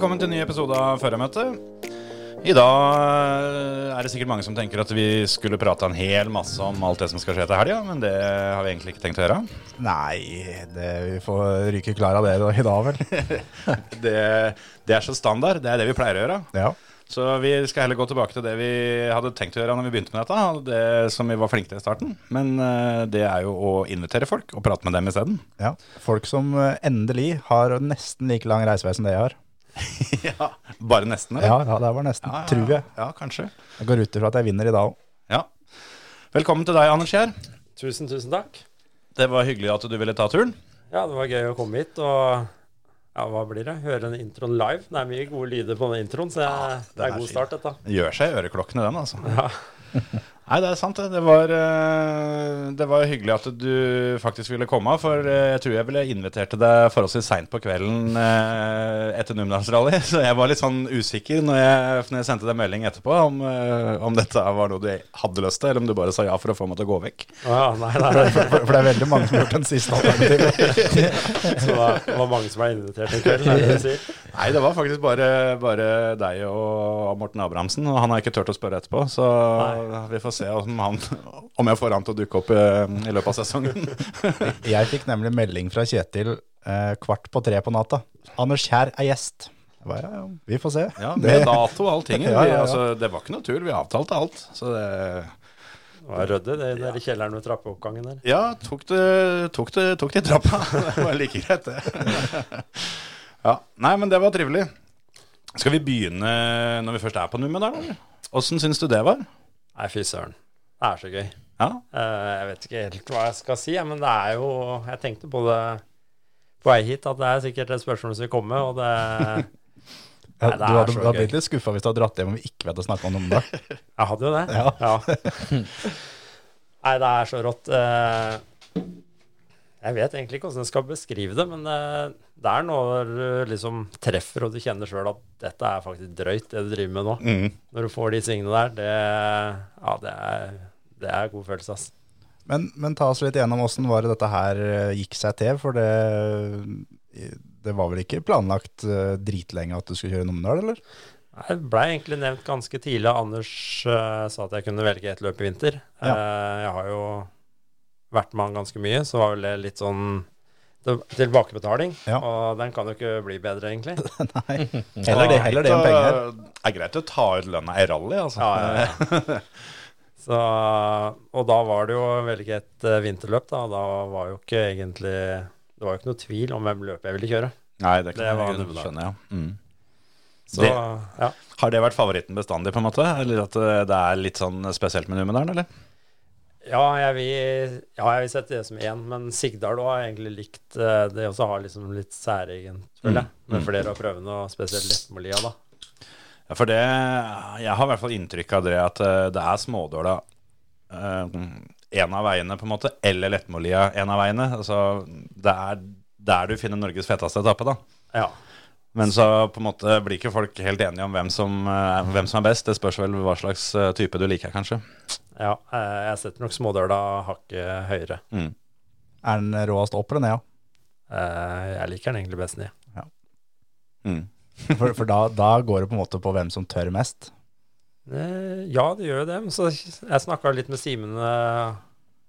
Velkommen til en ny episode av Førermøtet. I dag eh, er det sikkert mange som tenker at vi skulle prate en hel masse om alt det som skal skje til helga, men det har vi egentlig ikke tenkt å gjøre. Nei, det, vi får ryke klar av det i dag, vel. Det, det er så standard. Det er det vi pleier å gjøre. Ja. Så vi skal heller gå tilbake til det vi hadde tenkt å gjøre når vi begynte med dette. Det som vi var flinke til i starten. Men eh, det er jo å invitere folk og prate med dem isteden. ja. Folk som eh, endelig har nesten like lang reisevei som det jeg har. ja. Bare nesten, eller? Ja, ja det var nesten, Ja, ja, tror jeg. Ja, kanskje. Jeg går ut ifra at jeg vinner i dag òg. Ja. Velkommen til deg, Anders Kjær. Tusen, tusen takk. Det var hyggelig at du ville ta turen. Ja, det var gøy å komme hit og ja, hva blir det? Høre den introen live. Det er mye gode lyder på den introen, så jeg, det er er god start, dette. Gjør seg i øreklokkene, den, altså. Ja. Nei, det er sant, det. Var, eh, det var hyggelig at du faktisk ville komme. For eh, jeg tror jeg ville invitert deg forholdsvis seint på kvelden eh, etter Numedalsrally. Så jeg var litt sånn usikker når jeg, når jeg sendte deg melding etterpå om, om dette var noe du hadde lyst til, eller om du bare sa ja for å få meg til å gå vekk. Ja, nei, nei, nei. For, for det er veldig mange som har gjort den siste alternativet. Så det var- mange som var invitert en kveld, er det du sier? Nei, det var faktisk bare, bare deg og Morten Abrahamsen, og han har ikke turt å spørre etterpå. Så vi får se om, han, om jeg får han til å dukke opp eh, i løpet av sesongen. Jeg fikk nemlig melding fra Kjetil eh, kvart på tre på natta. Anders Kjær er gjest. Bare, ja, ja, vi får se. Ja, Det- Med dato og allting. Ja, ja, ja. Altså, det var ikke noe tull, vi avtalte alt. Så det Det var ryddig, det der i kjelleren ved trappeoppgangen der. Ja, tok det, tok det, tok det i trappa. Det var like greit, det. Ja, Nei, men det var trivelig. Skal vi begynne når vi først er på Numedal, eller? Åssen syns du det var? Nei, fy søren. Det er så gøy. Ja, Eh, jeg vet ikke helt hva jeg skal si, men det er jo Jeg tenkte på det på vei hit, at det er sikkert et spørsmål som vil komme, og det Nei, det er du hadde blitt litt skuffa hvis du hadde dratt hjem om vi ikke hadde snakka om det. Jeg hadde jo det. Ja. Nei, det er så rått. Eh, Jeg vet egentlig ikke hvordan jeg skal beskrive det, men eh, det er når du liksom treffer og du kjenner sjøl at dette er faktisk drøyt, det du driver med nå. mm. Når du får de svingene der, det, ja, det, er, det er god følelse, ass. Men, men ta oss litt gjennom åssen var det dette her eh, gikk seg til, for det, det var vel ikke planlagt eh, dritlenge at du skulle kjøre Numedal, eller? Det ble egentlig nevnt ganske tidlig. Anders uh, sa at jeg kunne velge et løp i vinter. Ja. Uh, jeg har jo vært med han ganske mye, så var vel det litt sånn tilbakebetaling. Ja. Og den kan jo ikke bli bedre, egentlig. Nei. Heller det, heller det enn penger. Det er greit å ta ut lønna i rally, altså. Ja, ja, ja. Så, og da var det jo veldig greit et eh, vinterløp, da. Da var jo ikke egentlig Det var jo ikke noe tvil om hvem løpet jeg ville kjøre. Nei, det kan Det var jeg Numedal. skjønne, ja. Mm. Så Det- ja. Har det vært favoritten bestandig, på en måte? Eller at eh, det er litt sånn spesielt med Numedalen, eller? Ja, jeg vil, ja, jeg vil sette det som én, men Sigdal har egentlig likt eh, det også har liksom litt særegent, føler jeg. Mm. Med flere av prøvene, og spesielt Lettmolia, da. Ja, for det Jeg har i hvert fall inntrykk av det at eh, det er smådåla én av veiene, på en måte, eller Lettmolia en av veiene. Altså, det er der du finner Norges fetteste etappe, da. Ja. Men så på en måte blir ikke folk helt enige om hvem som, eh, hvem som er best. Det spørs vel hva slags eh, type du liker, kanskje. Ja eh, jeg setter nok Smådøla hakket høyere. Mm. Er den råest opp eller ned? Ja? Eh, jeg liker den egentlig best ned. Mm. For, for da, da går det på en måte på hvem som tør mest. Eh, ja, det gjør jo det. Så jeg snakka litt med Simen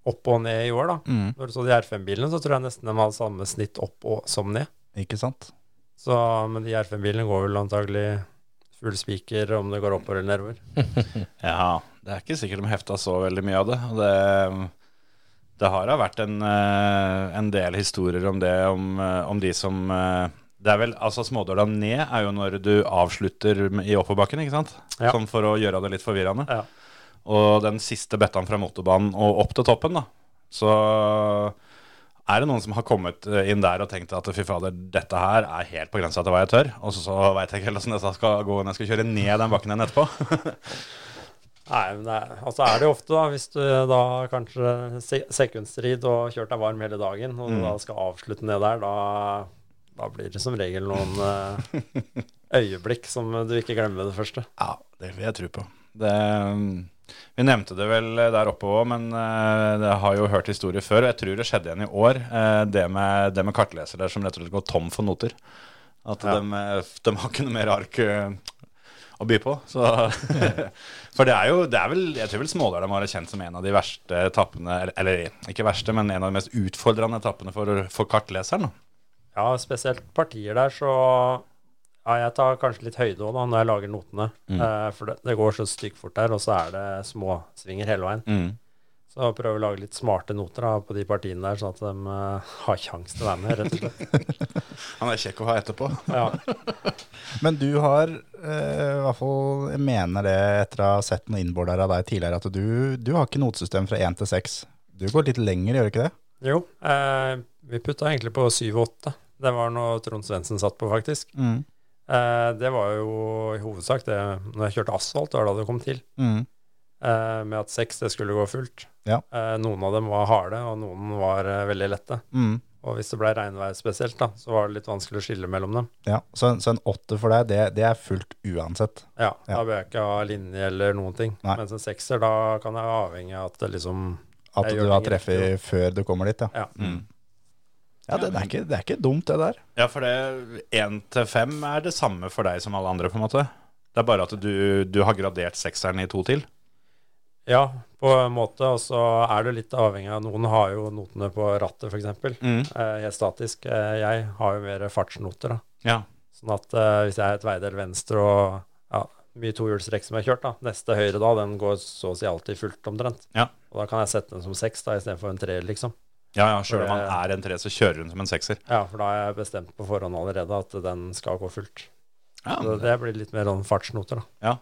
opp og ned i år, da. Mm. Når du så de R5-bilene, så tror jeg nesten de hadde samme snitt opp og som ned. Ikke sant? Så, men de R5-bilene går vel antagelig full spiker om det går oppover eller nedover. Ja, det er ikke sikkert de hefta så veldig mye av det. Og det, det har da vært en, eh, en del historier om det, om, eh, om de som eh, Det er vel, altså Smådøla ned er jo når du avslutter i oppoverbakken, ikke sant? Ja. Sånn for å gjøre det litt forvirrende. Ja. Og den siste bettaen fra motorbanen og opp til toppen, da, så Er det noen som har kommet inn der og tenkt at fy fader, dette her er helt på grensa til hva jeg tør, og så, så veit jeg ikke helt hvordan dette skal gå når jeg skal kjøre ned den bakken igjen etterpå? Nei, men det er, altså er det ofte, da, hvis du da kanskje se sekundstrid og kjørt deg varm hele dagen, og du da skal avslutte ned der, da, da blir det som regel noen eh, øyeblikk som du ikke glemmer det første. Ja, det vil jeg tro på. Det, vi nevnte det vel der oppe òg, men eh, det har jo hørt historier før. Og jeg tror det skjedde igjen i år, eh, det med, det med kartlesere som rett og slett går tom for noter. At Ja. de, eh, de har ikke noe mer ark eh, å by på. Så, for det er jo det er vel, Jeg tror vel Smådøla må være kjent som en av de verste etappene, eller, eller ikke verste, men en av de mest utfordrende etappene for, for kartleseren. Ja, spesielt partier der, så ja, jeg tar kanskje litt høyde da, når jeg lager notene. Eh, for det, det går så styggfort der, og så er det småsvinger hele veien. Så jeg prøver å lage litt smarte noter da, på de partiene der, sånn at de uh, har kjangs til å være med, rett og slett. Han er kjekk å ha etterpå. Ja. Men du har, eh, i hvert fall, jeg mener det etter å ha sett noen innbordere av deg tidligere, at du, du har ikke notesystem fra 1 til 6. Du går litt lenger, gjør du ikke det? Jo, eh, vi putta egentlig på 7 og 8. Det var noe Trond Svendsen satt på, faktisk. Mm. Eh, det var jo i hovedsak det når jeg kjørte asfalt, det var da det kom til. Mm. Eh, med at seks, det skulle gå fullt. Ja. Eh, noen av dem var harde, og noen var eh, veldig lette. Mm. Og hvis det ble regnvær spesielt, da, så var det litt vanskelig å skille mellom dem. Ja, så, en- så en 8 for deg, det, det er fullt uansett. Ja, Ja. Da bør jeg ikke ha linje eller noen ting. Nei. Mens en sekser, da kan jeg være avhengig av at det liksom At du har treffet før du kommer dit, ja. Ja. Mm. Ja, det, det, er ikke, det er ikke dumt, det der. Ja, for det én til fem er det samme for deg som alle andre, på en måte. Det er bare at du, du har gradert sekseren i to til. Ja, på en måte. Og så er du litt avhengig av Noen har jo notene på rattet, f.eks. Mm. Eh, helt statisk. Eh, jeg har jo mer fartsnoter, da. Ja. Sånn at eh, hvis jeg er et veidel venstre og ja, mye tohjulstrekk som jeg har kjørt, da, neste høyre da, den går så å si alltid fullt omtrent. Ja. Og da kan jeg sette den som seks da, istedenfor en treer, liksom. Ja, ja, Sjøl om man er en tre, så kjører hun som en sekser. Ja, for da har jeg bestemt på forhånd allerede at den skal gå fullt. Ja, Så det blir litt mer sånn fartsnoter, da.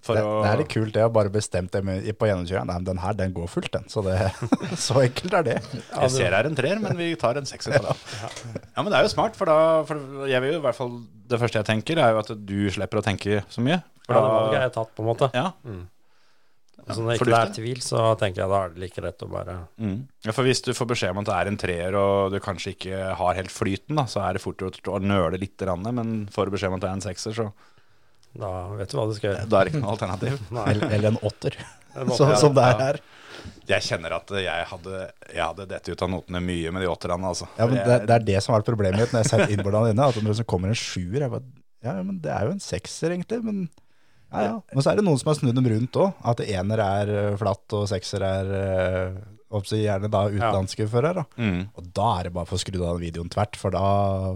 For Det, å, det er litt kult, det å bare bestemt det med, på gjennomkjøringa. Nei, men den her, den går fullt, den. Så, det, så enkelt er det. Jeg ser her en treer, men vi tar en sekser. på det. Ja, men det er jo smart, for da for jeg vil jo i hvert fall Det første jeg tenker, er jo at du slipper å tenke så mye. For Ja, det valget er har tatt, på en måte. ja, Så når ikke det er tvil, så tenker jeg da er det like rett å bare mm. ja, for hvis du får beskjed om at det er en treer, og du kanskje ikke har helt flyten, da, så er det fort gjort å nøle litt, men får du beskjed om at det er en sekser, så Da vet du hva du skal gjøre. da er det ikke noe alternativ. Eller, eller en åtter, En åtter, som det er her. Jeg kjenner at jeg hadde, jeg hadde dette ut av notene mye med de åtterne, altså. Ja, men det, det er det som har vært problemet mitt når jeg har sett innbordene dine. At når det kommer en sjuer, jeg bare Ja, men det er jo en sekser, egentlig. Men ja, ja. Men så er det noen som har snudd dem rundt òg. At ener er eh, flatt, og sekser er eh, oppsi, gjerne da utenlandske førere. Da. Mm. Og da er det bare for å skru av videoen tvert, for da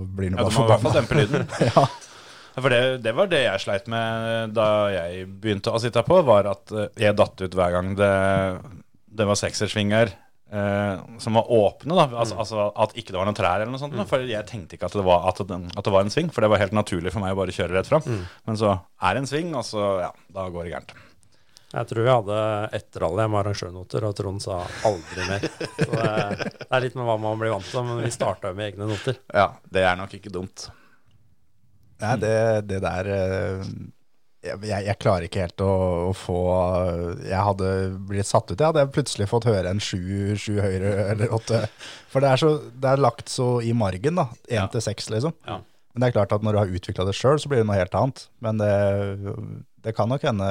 blir den Ja, bare du må i hvert fall forbanna. dempe lyden. Ja. For det, det var det jeg sleit med da jeg begynte å sitte på, var at eh, jeg datt ut hver gang det, det var seksersvinger eh, som var åpne. da, altså, altså At ikke det var noen trær eller noe sånt. Mm. for jeg tenkte ikke at det, var, at, det, at det var en sving, for det var helt naturlig for meg å bare kjøre rett fram. Men så er det en sving, og så ja, da går det gærent. Jeg tror vi hadde ett rally med arrangørnoter, og Trond sa aldri mer. Så det, det er litt med hva man blir vant til, men vi starta jo med egne noter. Ja, det er nok ikke dumt. Nei, det, det der eh, jeg, jeg, jeg klarer ikke helt å, å få Jeg hadde blitt satt ut. Jeg hadde plutselig fått høre en sju, sju høyre eller åtte. For det er, så, det er lagt så i margen, da. Én Ja. til seks, liksom. Ja. Men det er klart at når du har utvikla det sjøl, så blir det noe helt annet. Men det, det kan nok hende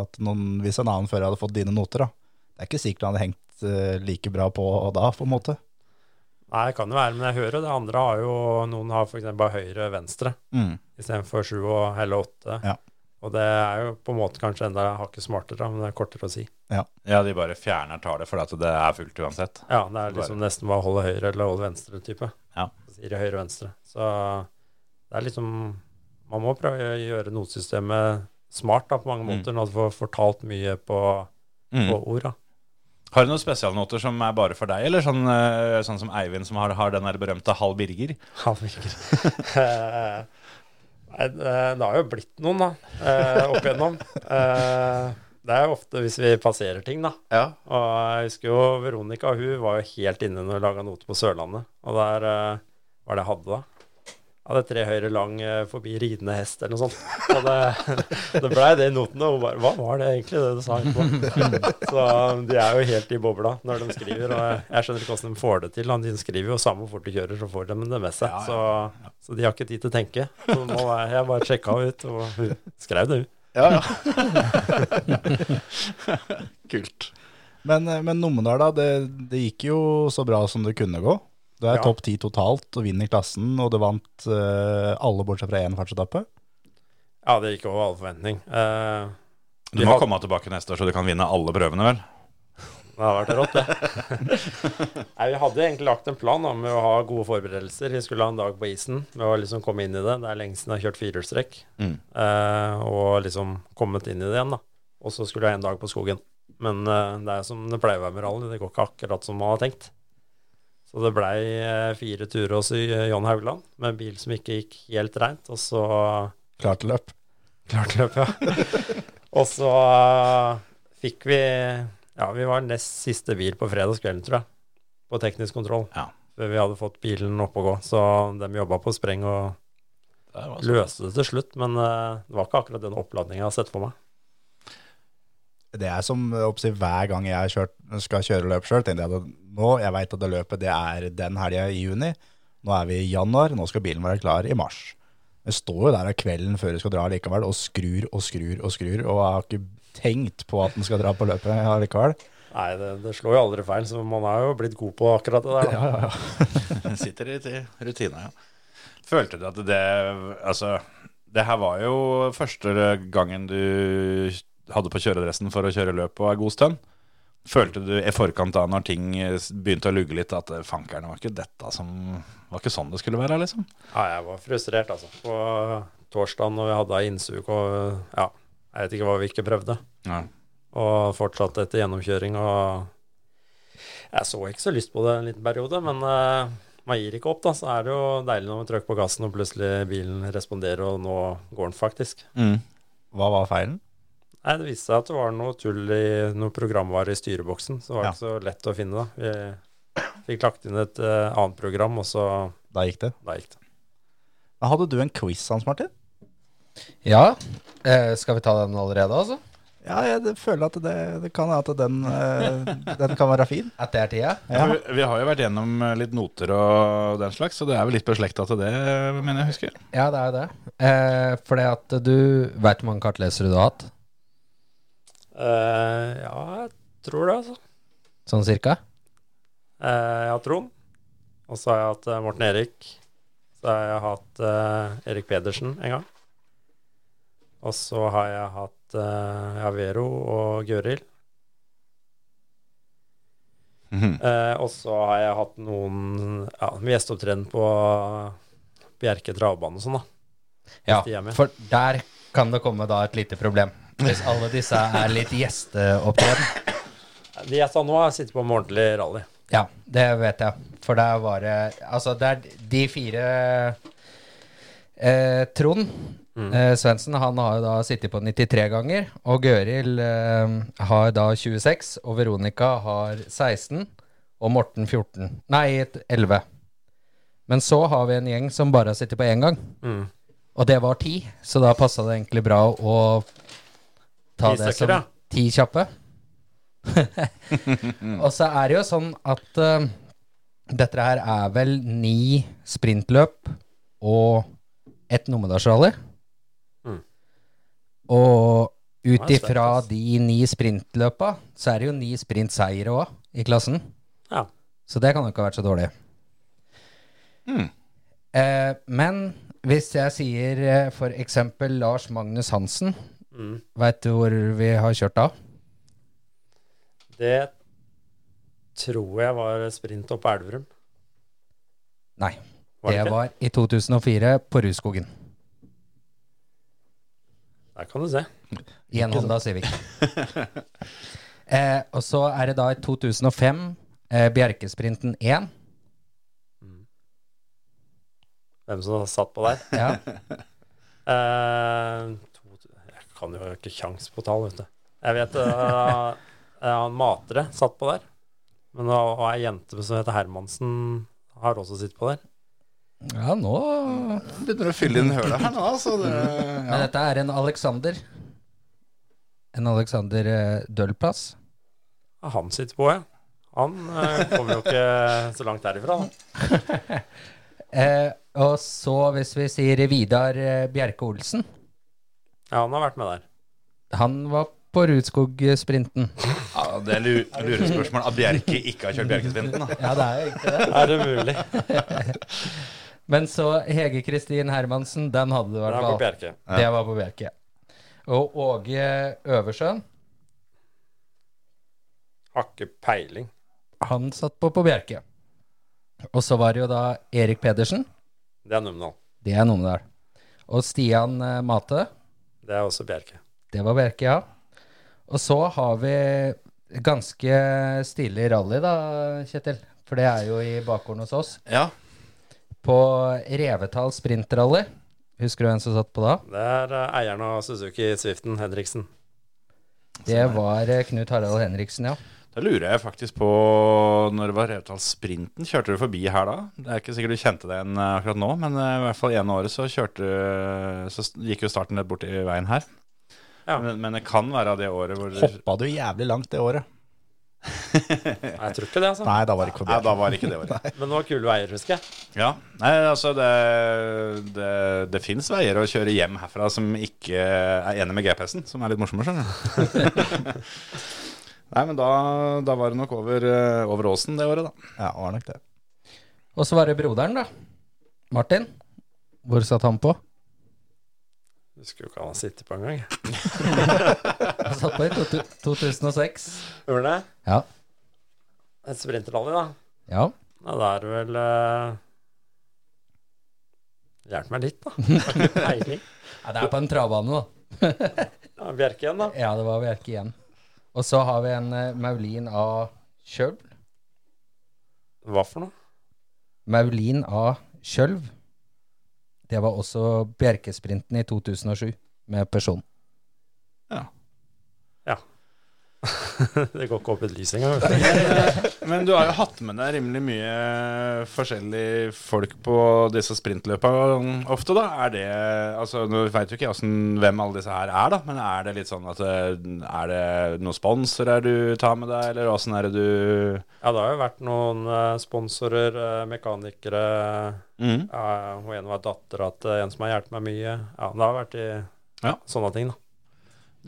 at noen, hvis en annen fører hadde fått dine noter, da. Det er ikke sikkert han hadde hengt eh, like bra på da, på en måte. Nei, det kan jo være, men jeg hører det andre har jo Noen har f.eks. bare høyre-venstre Mm. istedenfor sju og hele åtte. Ja. Og det er jo på en måte kanskje enda hakket smartere, men det er kortere å si. Ja, de bare fjerner tallet fordi at det er fullt uansett. Ja, det er liksom nesten bare holde høyre eller holde venstre type. Ja. Så sier de høyre-venstre. Så det er liksom Man må prøve å gjøre notesystemet smart da, på mange Mm. måter, når du får fortalt mye på, Mm. på ord. da. Har du noen spesialnoter som er bare for deg, eller sånn, eh, sånn som Eivind som har, har den der berømte halv Birger? Halv virker Eh, det har jo blitt noen, da, eh, opp igjennom. Eh, Det er jo ofte hvis vi passerer ting, da. Ja. Og jeg husker jo Veronica, hun var jo helt inne når vi laga noter på Sørlandet. Og der var det jeg hadde da? Hadde tre høyre lang eh, forbi ridende hest eller noe sånt. Og det, det blei det i notene. Og hun bare Hva var det egentlig det du sa etterpå? Så de er jo helt i bobla når de skriver. Og jeg, skjønner ikke hvordan de får det til. De skriver jo samme hvor fort de kjører, så får de det med seg. Så, så de har ikke tid til å tenke. Så nå er jeg bare sjekka ut, og hun skrev det, hun. Ja, ja. Kult. Men, eh, men Numedal, da. Det, det gikk jo så bra som det kunne gå. Du er Ja. topp ti totalt og vinner klassen, og du vant uh, alle bortsett fra én fartsetappe. Ja, det gikk over all forventning. Uh, Du må hadde... komme tilbake neste år, så du kan vinne alle prøvene, vel? Det har vært rått, det. Nei, vi hadde egentlig lagt en plan om å ha gode forberedelser. Vi skulle ha en dag på isen med å liksom komme inn i det. Det er lenge siden jeg har kjørt firehjulstrekk. Mm. Uh, og liksom kommet inn i det igjen, da. Og så skulle jeg ha en dag på skogen. Men uh, det er som det pleier å være med rally. Det går ikke akkurat som man har tenkt. Så det blei eh, fire turer hos eh, John Haugland med en bil som ikke gikk helt reint. Og så Klart løp. Klart løp, ja. og så eh, fikk vi Ja, vi var nest siste bil på fredagskvelden, tror jeg. På teknisk kontroll. Ja. Før vi hadde fått bilen opp og gå. Så de jobba på spreng og Det løste det til slutt. Men det var ikke akkurat den oppladninga jeg har sett for meg. Det er som å hver gang jeg har kjørt, skal kjøre løp sjøl, tenker jeg at nå, jeg veit at det løpet det er den helga i juni. Nå er vi i januar, nå skal bilen være klar i mars. Jeg står jo der av kvelden før jeg skal dra likevel, og skrur og skrur og skrur, og jeg har ikke tenkt på at den skal dra på løpet likevel. Nei, det, det slår jo aldri feil, så man har jo blitt god på akkurat det der. Da. Ja, ja, ja. Det sitter i i rutina, ja. Følte du at det Altså, det her var jo første gangen du hadde på kjøredressen for å kjøre løp på er god stund. Følte du i forkant da, når ting begynte å lugge litt, at fankeren, var ikke dette som Var ikke sånn det skulle være, liksom? Ja, jeg var frustrert, altså. På torsdag når vi hadde innsuk og ja, jeg vet ikke hva vi ikke prøvde. Ja. Og fortsatte etter gjennomkjøring. Og jeg så ikke så lyst på det en liten periode, men uh, man gir ikke opp, da. Så er det jo deilig når man trykker på gassen og plutselig bilen responderer, og nå går den faktisk. Mm. Hva var feilen? Nei, Det viste seg at det var noe tull i noe programvare i styreboksen, så det var Ja. ikke så lett å finne. da. Vi fikk lagt inn et uh, annet program, og så Da gikk det. da gikk det. Men hadde du en quiz, Hans Martin? Ja, eh, skal vi ta den allerede, altså? Ja, jeg føler at det, det kan at den, eh, den kan være fin. At det er tida? Ja. Vi, vi har jo vært gjennom eh, litt noter og den slags, så det er vel litt beslekta til det, mener jeg husker. Ja, det er jo det. Eh, fordi at du Veit hvor mange kartlesere du har hatt? Eh, ja, jeg tror det, altså. Sånn cirka? Uh, jeg har Trond. Og så har jeg hatt eh, Morten Erik. Så har jeg hatt uh, Erik Pedersen en gang. Og så har jeg hatt uh, ja, Vero og Gøril. Mhm. Eh, og så har jeg hatt noen ja, gjesteopptreden på Bjerke travbane og sånn, da. Ja, for der kan det komme da et lite problem. Hvis alle disse er litt gjesteopptreden. De jeg sa nå, har sittet på med ordentlig rally. Ja, det vet jeg. For der var det Altså, det er de fire eh, Trond eh, Svendsen, han har jo da sittet på 93 ganger. Og Gøril eh, har da 26. Og Veronica har 16. Og Morten 14. Nei, 11. Men så har vi en gjeng som bare har sittet på én gang. Mm. Og det var ti, så da passa det egentlig bra å ta det som ti kjappe. og så er det jo sånn at uh, dette her er vel ni sprintløp og et Numedalsrally. Mm. Og ut ifra de ni sprintløpa, så er det jo ni sprintseiere òg i klassen. Ja. Så det kan jo ikke ha vært så dårlig. Mm. Eh, men hvis jeg sier eh, for eksempel Lars Magnus Hansen, Mm. veit du hvor vi har kjørt da? Det tror jeg var sprint opp Elverum. Nei. Var det det var i 2004 på Rudskogen. Der kan du se. I en Honda Civic. eh, og så er det da i 2005 eh, Bjerkesprinten 1. Hvem som satt på der. Ja. Eh, kan jo ikke kjangs på tall, vet du. Jeg vet uh, han Matre satt på der. Men var ei jente som heter Hermansen, har også sittet på der. Ja, nå Begynner å fylle inn hølet her nå, altså. Det, Men dette er en Alexander. En Alexander eh, Dølplass. Ja, han sitter på, ja. Han uh, kommer jo ikke så langt derifra. Da. Eh, og så, hvis vi sier Vidar eh, Bjerke Olsen. Ja, han har vært med der. Han var på Rudskog-sprinten. ja, det er lu- lurespørsmål at Bjerke ikke har kjørt Bjerkesprinten. da. Ja, det er jo ikke det. Er det mulig? Men så Hege Kristin Hermansen, den hadde du i hvert er på fall. Bjerke. Det var på Bjerke. Og Åge Øversjøen, Har ikke peiling. han satt på på Bjerke. Og så var det jo da Erik Pedersen. Det er Numedal. Det er Numedal. Og Stian eh, Mate. Det er også Bjerke. Det var Bjerke, ja. Og så har vi ganske stilig rally, da, Kjetil. For det er jo i bakgården hos oss. Ja. På Revetal sprintrally. Husker du hvem som satt på da? Det er uh, eieren av Suzuki Swiften, Henriksen. Det var eh, Knut Harald Henriksen, ja. Da lurer jeg faktisk på Når det var Revdal Sprinten, kjørte du forbi her da? Det er ikke sikkert du kjente det igjen eh, akkurat nå, men eh, i hvert fall ene året så kjørte Så gikk jo starten litt borti veien her. Ja. Men, men det kan være det året hvor Hoppa du jævlig langt det året? Nei, jeg tror ikke det, altså. Nei, da var det ikke Nei, da var det ikke det året. Men det var kule veier, husker jeg. Ja, Nei, altså det Det, det fins veier å kjøre hjem herfra som ikke er enig med GPS-en, som er litt morsomme, skjønner du. Nei, men da, da var det nok over, eh, over åsen det året, da. Ja, var nok det. Og så var det broderen, da. Martin. Hvor satt han på? Jeg Husker jo ikke han har sittet på engang. Han satt på i to- 2006. Gjorde det? Ja. Et sprinterrally, da. Ja. Ja, da er det vel uh... Hjelp meg litt, da. Peiling. ja det er på en travbane, da. Ja, Bjerke igjen, da. Ja, det var Bjerke igjen. Og så har vi en eh, Maulin A. Kjølv. Hva for noe? Maulin A. Kjølv. Det var også Bjerkesprinten i 2007 med person. det går ikke opp et lys engang. Men du har jo hatt med deg rimelig mye forskjellige folk på disse sprintløpene ofte, da. Er det Altså, nå veit jo ikke jeg hvem alle disse her er, da, men er det litt sånn at eh, Er det noen sponsorer du tar med deg, eller åssen er det du Ja, det har jo vært noen eh, sponsorer, eh, mekanikere mm. ja, hun en var dattera til en som har hjulpet meg mye. Ja, det har vært i Ja. sånne ting, da.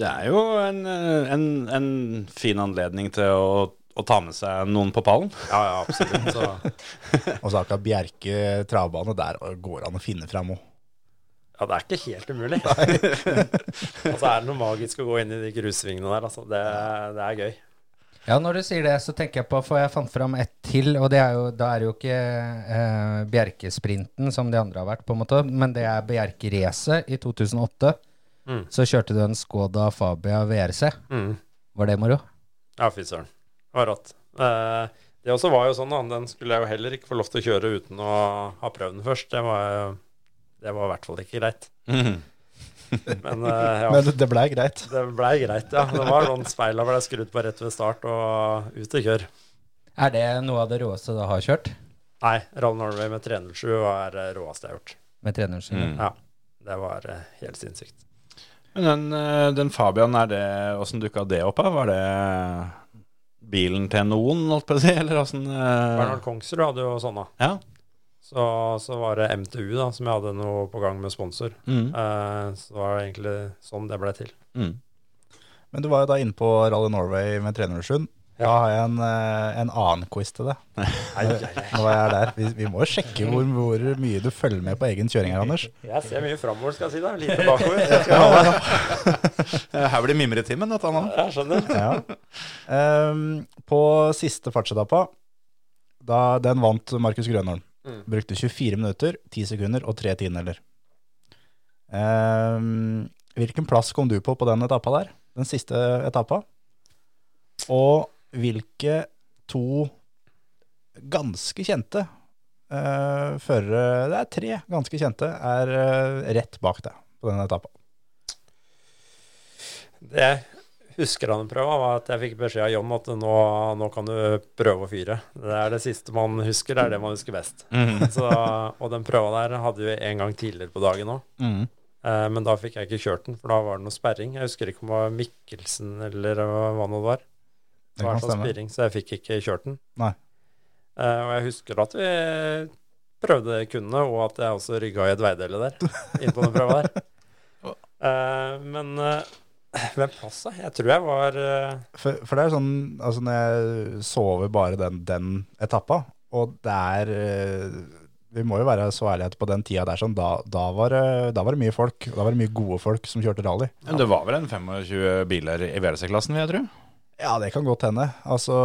Det er jo en, eh, en, en fin anledning til å, å ta med seg noen på pallen. Ja, ja, absolutt. Så Og så akkurat Bjerke travbane, der går an å finne fram òg. ja, det er ikke helt umulig. Og så er det noe magisk å gå inn i de grusvingene der, altså. Det, det er gøy. Ja, når du sier det, så tenker jeg på For jeg fant fram ett til, og det er jo, da er det jo ikke eh, Bjerkesprinten som de andre har vært, på en måte, men det er Bjerkeracet i 2008. Mm. Så kjørte du en Skoda Fabia VRC. Mm. Var det moro? Ja, fy søren. Det var rått. Eh, det også var jo sånn, da. Den skulle jeg jo heller ikke få lov til å kjøre uten å ha prøvd den først. Det var, det var i hvert fall ikke greit. Men eh, ja, Men det blei greit. det blei greit, ja. Det var noen speila ble skrudd på rett ved start og ut og kjør. Er det noe av det råeste du har kjørt Nei, Rall Norway med 307 var det råeste jeg har gjort. med treneren sin? Mm. Ja, det var eh, helt sinnssykt. Men den, eh, den Fabian, er det åssen dukka det opp? av? Var det bilen til noen, holdt på å si? Eller åssen uh... Bernhard Kongsrud hadde jo sånne. Ja. Så, så var det MTU da, som jeg hadde noe på gang med sponsor. Mm. Eh, så det egentlig sånn det ble til. Mm. Men du var jo da inne på Rally Norway med 307. Da har jeg en, eh, en annen quiz til deg. Nå er jeg der. Vi, vi må jo sjekke hvor, hvor mye du følger med på egen kjøring her, Anders. Jeg ser mye framover, skal jeg si. da Lite bakover. Skal. Eh, Her blir mimretimen, dette nå. jeg skjønner. Ja. Um, på siste fartsetappa, da den vant Markus Grønholm. Mm. Brukte 24 minutter, 10 sekunder og 3 tiendedeler. Um, hvilken plass kom du på på den etappa der? Den siste etappa? Og hvilke to ganske kjente uh, førere Det er tre ganske kjente, er uh, rett bak deg på denne etappa. Det jeg husker av den prøva, var at jeg fikk beskjed av John at nå, nå kan du prøve å fyre. Det er det siste man husker, det er det man husker best. Så, og den prøva der hadde vi en gang tidligere på dagen òg. Mhm. Eh, men da fikk jeg ikke kjørt den, for da var det noe sperring. Jeg husker ikke om det var Mikkelsen eller hva nå det var. Det var sånn spiring, så jeg fikk ikke kjørt den. Nei. Uh, og jeg husker at vi prøvde kundene, og at jeg også rygga i et veidele der. Inn på den prøva der. Uh, men uh, hvem plass, da? Jeg tror jeg var For, for det er sånn, altså når jeg sover bare den, den etappa, og det er Vi må jo være så ærlige på den tida der, sånn, da, da, var, det- da var det mye folk. Da var det mye gode folk som kjørte rally. Men det var vel en 25 biler i VRC-klassen, vil jeg tro. Ja, det kan godt hende. Altså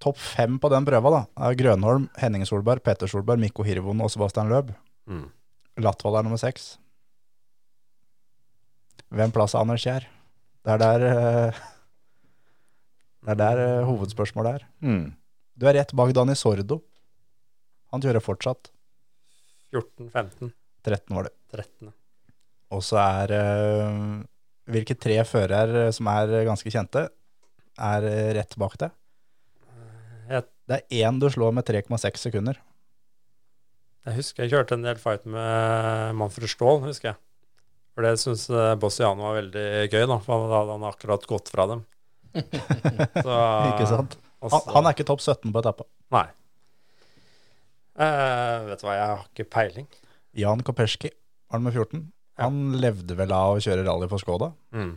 Topp fem på den prøva da er Grønholm, Henning Solberg, Petter Solberg, Mikko Hirvonen og Sebastian Løb. mm. Latvold er nummer seks. Hvem plass er Anders Kjær? Det er der uh, Det er der uh, hovedspørsmålet er. Mm. Du er rett bak Dani Sordo. Han kjører fortsatt. 14-15. 13 var det. 13. Og så er eh, Hvilke tre førere som er ganske kjente, er eh, rett bak deg? Det er én du slår med 3,6 sekunder. jeg husker jeg kjørte en del fight med Manfred Ståhl, husker jeg. For det syns Bossiano var veldig gøy, da, for da hadde han akkurat gått fra dem. Så, Ikke sant? og Han, han er ikke topp 17 på etappa. Nei. Eh, vet du hva, jeg har ikke peiling. Jan Kopeski var nummer 14. Han levde vel av å kjøre rally for Skoda. Mm.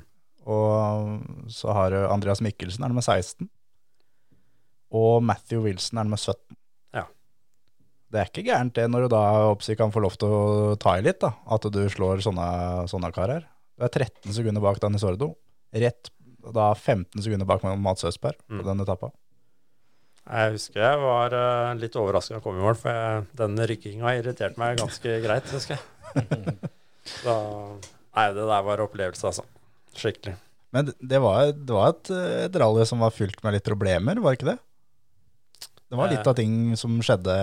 Og så har du Andreas Mikkelsen er nummer 16. Og Matthew Wilson er nummer 17. Ja. Det er ikke gærent det når du da oppsi kan få lov til å ta i litt, da. At du slår sånne, sånne karer. Du er 13 sekunder bak Danny Sordo. Rett da 15 sekunder bak Mats Østberg på Mm. den etappa. Jeg husker jeg var eh, litt overraska jeg kom i mål, for den rykkinga irriterte meg ganske greit, husker jeg. Så Nei, det der var opplevelse, altså. Skikkelig. Men det- var, det var et, et rally som var fylt med litt problemer, var det ikke det? Det var litt Eh. av ting som skjedde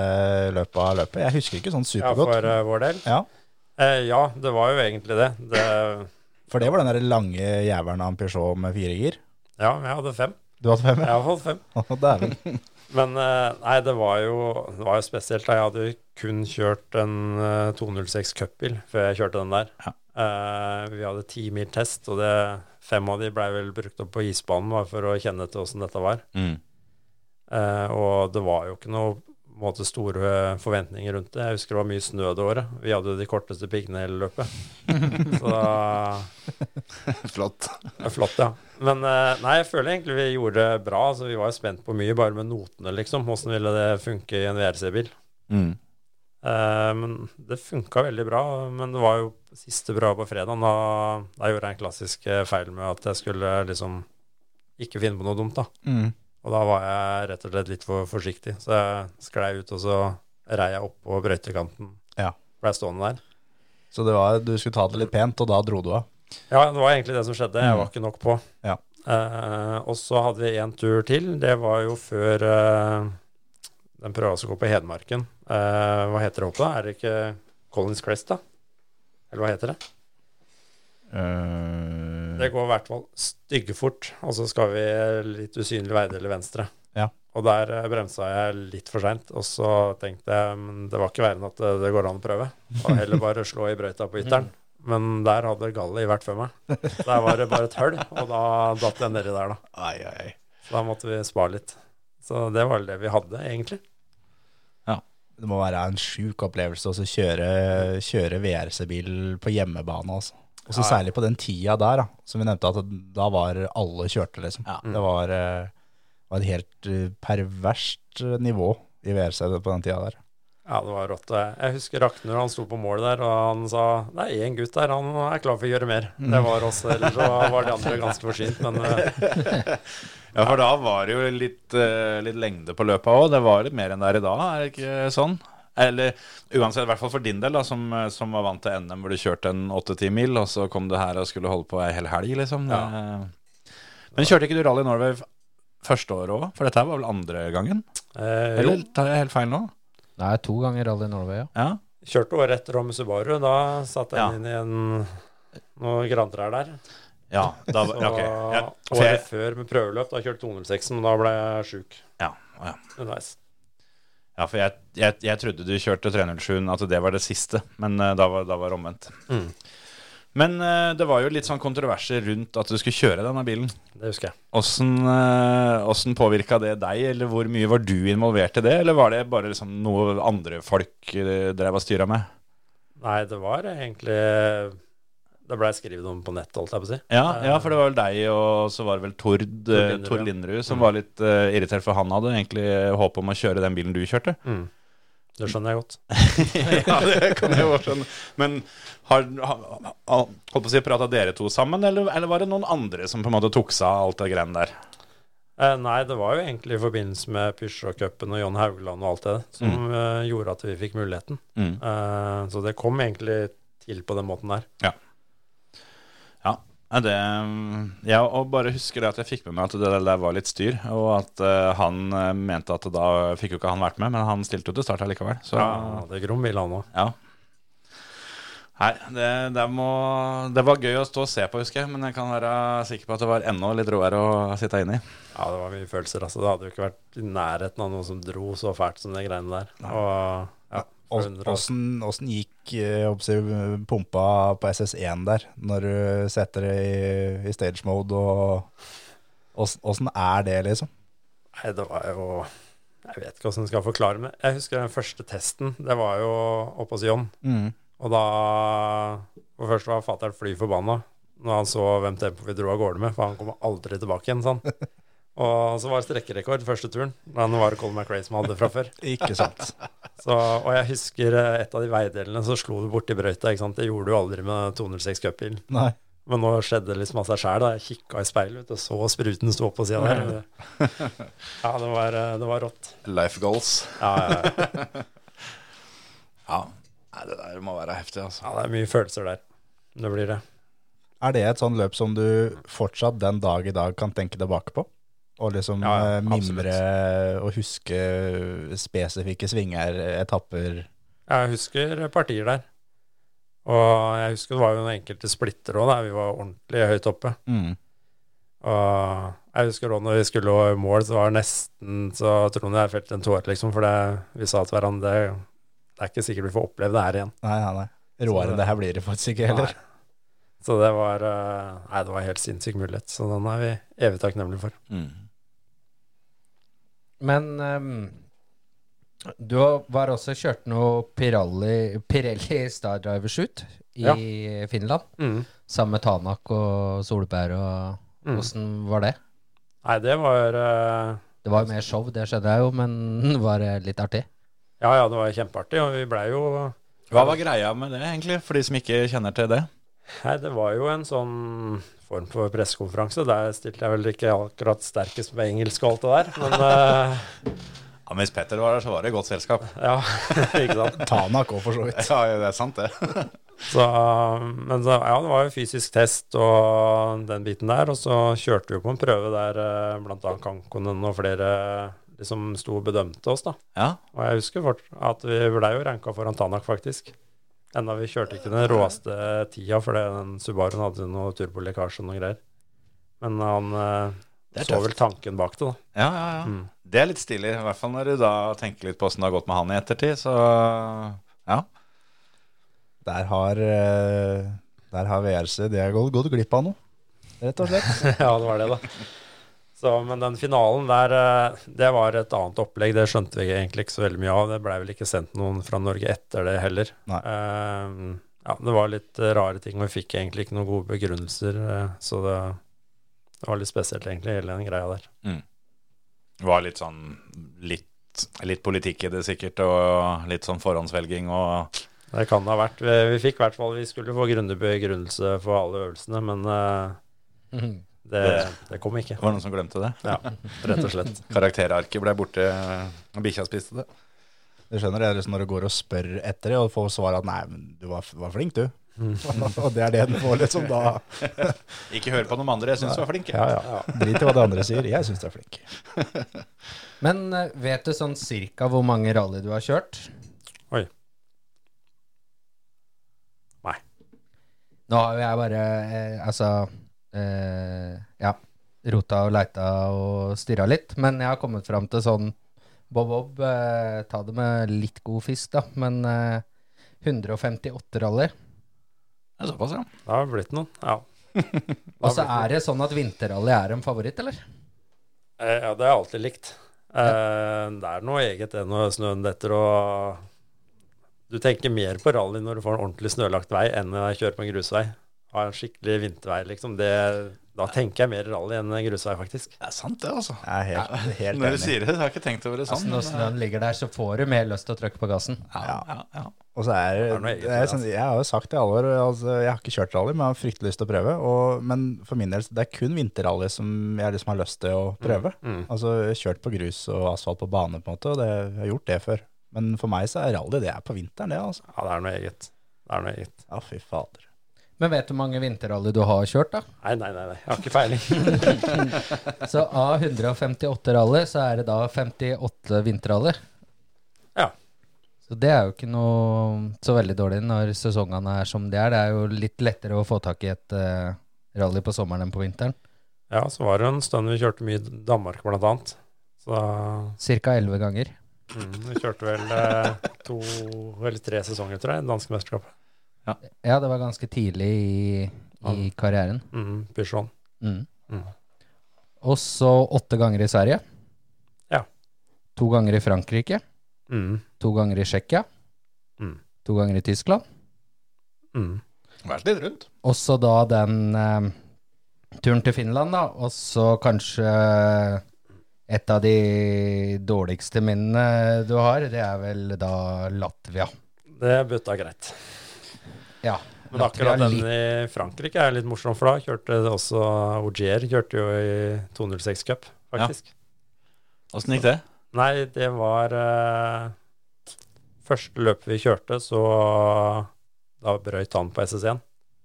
i løpet av løpet. Jeg husker ikke sånn supergodt. Ja, for eh, vår del. Ja, Eh, ja, det var jo egentlig det. det. for det var den der lange jævelen av en Peugeot med fire gir. Ja, jeg hadde fem. Du hadde fem? Jeg har fått fem. Å, Dæven. Men eh, nei, det var jo, det var jo spesielt. da Jeg hadde jo kun kjørt en eh, 206 cupbil før jeg kjørte den der. Ja. Uh, vi hadde ti mil test, og det, fem av de blei vel brukt opp på isbanen for å kjenne til åssen dette var. Mm. Uh, og det var jo ikke noe måte, store forventninger rundt det. Jeg husker det var mye snø det året. Vi hadde jo de korteste piggene i hele løpet. Så Flott. flott, ja. Men eh, nei, jeg føler egentlig vi gjorde det bra. Så vi var jo spent på mye, bare med notene, liksom. Åssen ville det funke i en VRC-bil? Mm. Eh, men det funka veldig bra. Men det var jo siste bra på fredag. Da, da gjorde jeg en klassisk eh, feil med at jeg skulle liksom ikke finne på noe dumt, da. Mm. Og da var jeg rett og slett litt for forsiktig. Så jeg sklei ut, og så rei jeg opp på brøytekanten. Ja. Blei stående der. Så det var, du skulle ta det litt pent, og da dro du av. Ja, det var egentlig det som skjedde. Jeg Mm. var ikke nok på. Ja. Eh, og så hadde vi en tur til. Det var jo før eh, den prøva som går på Hedmarken. Eh, hva heter det oppe da? Er det ikke Collins Crest, da? Eller hva heter det? Eh, Det går i hvert fall styggefort, og så skal vi litt usynlig veide eller venstre. Ja. Og der eh, bremsa jeg litt for seint, og så tenkte jeg men det var ikke verre enn at det, det går an å prøve. Og heller bare slå i brøyta på ytteren. Men der hadde gallet vært før meg. Der var det bare et hull, og da datt jeg nedi der, da. ai, ai, ai. Så da måtte vi spare litt. Så det var det vi hadde, egentlig. Det må være en sjuk opplevelse å kjøre, kjøre VRC-bil på hjemmebane. Altså. Og så Ja, ja. særlig på den tida der, da, som vi nevnte, at da var alle kjørte, liksom. Det var, eh, var et helt eh, perverst eh, nivå i VRC på den tida der. Ja, det var rått. Jeg- husker Rakner, han sto på målet der, og han sa det er én gutt der, han er klar for å gjøre mer. Det var oss, ellers så var de andre ganske forsynt. Men Ja, for da var det jo litt, litt lengde på løpet òg. Det var litt mer enn det er i dag, er det ikke sånn? Eller uansett, i hvert fall for din del, da, som, som var vant til NM hvor du kjørte en 8-10 mil, og så kom du her og skulle holde på ei hel helg, liksom. Ja. Men kjørte ikke du Rally Norway første året òg? For dette her var vel andre gangen? eh, jo, Eller tar jeg helt feil nå? Det er to ganger Rally Norway, ja. Ja. kjørte året etter om Subaru. Da satte jeg Ja. inn i en, noen grantrær der. Ja, da, så, okay. Ja, året før med prøveløp, da kjørte 206, men da ble jeg sjuk ja, ja. underveis. Ja, for jeg, jeg, jeg trodde du kjørte 307, at det var det siste, men uh, da var, da var det omvendt. Mm. Men uh, det var jo litt sånn kontroverser rundt at du skulle kjøre denne bilen. Det husker jeg. Åssen uh, påvirka det deg, eller hvor mye var du involvert i det? Eller var det bare liksom noe andre folk uh, drev og styra med? Nei, det var egentlig Det blei skrevet om på nett, holdt jeg på å si. Ja, ja, for det var vel deg, og så var det vel Tord, Tord, Linderud, Tord ja. Linderud som var litt uh, irritert, for han hadde egentlig håp om å kjøre den bilen du kjørte. Mm. Det skjønner jeg godt. ja, det kan jeg jo skjønne. Men har, har, har holdt på å si, prata dere to sammen, eller, eller var det noen andre som på en måte tok seg av alt det greiene der? Eh, nei, det var jo egentlig i forbindelse med Pysjåcupen og John Haugland og alt det som eh, gjorde at vi fikk muligheten. Mm. Eh, så det kom egentlig til på den måten der. Ja. Nei, Det, ja, og bare husker det at jeg fikk med meg at det der var litt styr, og at uh, han eh, mente at da fikk jo ikke han vært med, men han stilte jo til start allikevel. Så Ja, det Grom ville han òg. ja. Nei, det, det, må, det var gøy å stå og se på, husker jeg, men jeg kan være sikker på at det var enda litt råere å sitte inne i. Ja, det var mye følelser. altså. Det hadde jo ikke vært i nærheten av noe som dro så fælt som de greiene der. Og Åssen åssen gikk eh, å si, pumpa på SS1 der, når du setter det i, i stage mode, og åssen- åssen er det, liksom? Nei, det var jo Jeg vet ikke hvordan jeg skal forklare det. Jeg husker den første testen. Det var jo oppe hos John. Og da For først var fatter'n fly forbanna når han så hvem tempo vi dro av gårde med, for han kommer aldri tilbake igjen, sånn. Og så var det strekkerekord første turen. Da var det Colin McRae som hadde det fra før. Ikke sant? Så, og jeg husker eh, et av de veidelene, så slo du borti brøyta. ikke sant? Det gjorde du aldri med 206 Cup-bil. Men nå skjedde det liksom av seg sjæl. Jeg kikka i speilet og så spruten stå på sida der. Ja, det var, eh, det var rått. Life goals. Ja, ja, ja. Ja. Nei, det der må være heftig, altså. ja, det er mye følelser der. Det blir det. Er det et sånn løp som du fortsatt den dag i dag kan tenke tilbake på? Og liksom Ja, eh, mimre og huske spesifikke svinger, etapper Jeg husker partier der. Og jeg husker det var jo noen enkelte splitter òg, der vi var ordentlig høyt oppe. mm. Og jeg husker også når vi skulle i mål, så var det nesten så Trond og jeg felte en tåre, liksom. For det, vi sa til hverandre det, det er ikke sikkert vi får oppleve det her igjen. Nei, nei, nei. Råere enn det her blir det faktisk ikke heller. Nei. Så det var eh, Nei, det var helt sinnssyk mulighet. Så den er vi evig takknemlige for. Mm. Men um, du var også kjørt noe Pirelli, Pirelli Star Driver Shoot i Ja. Finland. Sammen med Tanak og Solberg og Mm. Hvordan var det? Nei, det var uh, Det var jo mer show, det skjønner jeg jo, men var det litt artig? Ja, ja, det var kjempeartig. Og vi blei jo Hva var greia med det, egentlig, for de som ikke kjenner til det? Nei, det var jo en sånn form for pressekonferanse. Der stilte jeg vel ikke akkurat sterkest med engelsk og alt det der, men uh, Ja, Hvis Petter var der, så var det godt selskap. ja, ikke sant. Tanak òg, for så vidt. Ja, det er sant, det. Så, men så, ja, det var jo fysisk test og den biten der. Og så kjørte vi på en prøve der bl.a. blant annet Kankonen og flere liksom sto og bedømte oss, da. Ja, Og jeg husker fort at vi ble jo ranka foran Tanak, faktisk. Enda vi kjørte ikke den råeste tida, fordi den Subaruen hadde noe turbolekkasje og noe greier. Men han eh, så tøft. vel tanken bak det, da. ja, ja. ja. Mm. Det er litt stilig, i hvert fall når du da tenker litt på åssen det har gått med han i ettertid. Så ja. Der har, eh, der har VRC det har gått, gått glipp av noe, rett og slett. ja, det var det, da. Så, men den finalen der, eh, det var et annet opplegg. Det skjønte vi egentlig ikke så veldig mye av. Det blei vel ikke sendt noen fra Norge etter det heller. Nei. Eh, ja, det var litt eh, rare ting, og vi fikk egentlig ikke noen gode begrunnelser. så det, det var litt spesielt, egentlig, hele den greia der. Det var litt sånn litt, litt politikk i det sikkert, og litt sånn forhåndsvelging og Det kan det ha vært. Vi, vi fikk i hvert fall Vi skulle få grundig begrunnelse for alle øvelsene, men eh, det, det kom ikke. Det var noen som glemte det. Ja, rett og slett. Karakterarket ble borte og bikkja spiste det. Du skjønner det liksom når du går og spør etter det, og får svar at 'nei, men du var, var flink, du'. og det er det den får, liksom. Da Ikke hør på noen andre, jeg syns du var flink. ja, ja. Drit i hva de andre sier. Jeg syns du er flink. Men eh, vet du sånn cirka hvor mange rally du har kjørt? Oi. Nei. Nå har jo jeg bare eh, Altså, eh, ja, rota og leita og styra litt. Men jeg har kommet fram til sånn Bob-Bob, eh, ta det med litt god fisk, da. Men eh, 158 rally. Det er såpass, ja. Det har blitt noen. Ja. Og så er det sånn at vinterrally er en favoritt, eller? Eh, ja, det har jeg alltid likt. Eh, det er noe eget det når snøen detter og Du tenker mer på rally når du får en ordentlig snølagt vei, enn å kjøre på en grusvei. Ha en skikkelig vintervei, liksom. Det, da tenker jeg mer rally enn grusvei, faktisk. Det er sant, det, altså. Jeg er helt, helt Når du sier det, så har jeg ikke tenkt over det Altså, sånn. når snøen ligger der, så får du mer lyst til å trykke på gassen. Ja, ja, ja. Og så er, Det er det, eget det er sånn, altså. Jeg har jo sagt det i alle år, altså, jeg har ikke kjørt rally, men jeg har fryktelig lyst til å prøve. Og, men for min del, det er kun vinterrally som jeg liksom har lyst til å prøve. Mm. Altså, jeg har kjørt på grus og asfalt på bane, på en måte, og det, jeg har gjort det før. Men for meg så er rally det er på vinteren, det, altså. Ja, det er noe eget. Det er noe eget. Ja, fy fader. Men vet du hvor mange vinterrally du har kjørt, da? Nei, nei, nei, nei. jeg har ikke peiling. Så av 158 rally, så er det da 58 vinterrally. Ja. Så det er jo ikke noe så veldig dårlig når sesongene er som de er. Det er jo litt lettere å få tak i et uh, rally på sommeren enn på vinteren. Ja, så var det en stund vi kjørte mye i Danmark, blant annet. Så Cirka 11 ganger. mm, vi kjørte vel eh, to eller tre sesonger, tror jeg, danske mesterskapet. Ja, det var ganske tidlig i, i karrieren. Mm, Peugeot. Mm. Mm. Og så åtte ganger i Sverige. Ja. To ganger i Frankrike. Mm, To ganger i Tsjekkia. Mm. To ganger i Tyskland. mm. Vært litt rundt. Også da den eh, turen til Finland, da. Og så kanskje et av de dårligste minnene du har, det er vel da Latvia. Det butta greit. Ja. Men akkurat den i Frankrike er litt morsom, for da kjørte det også Ogier kjørte jo i 206 Cup, faktisk. Åssen gikk det? Nei, det var uh, Første løpet vi kjørte, så da brøyt han på SS1.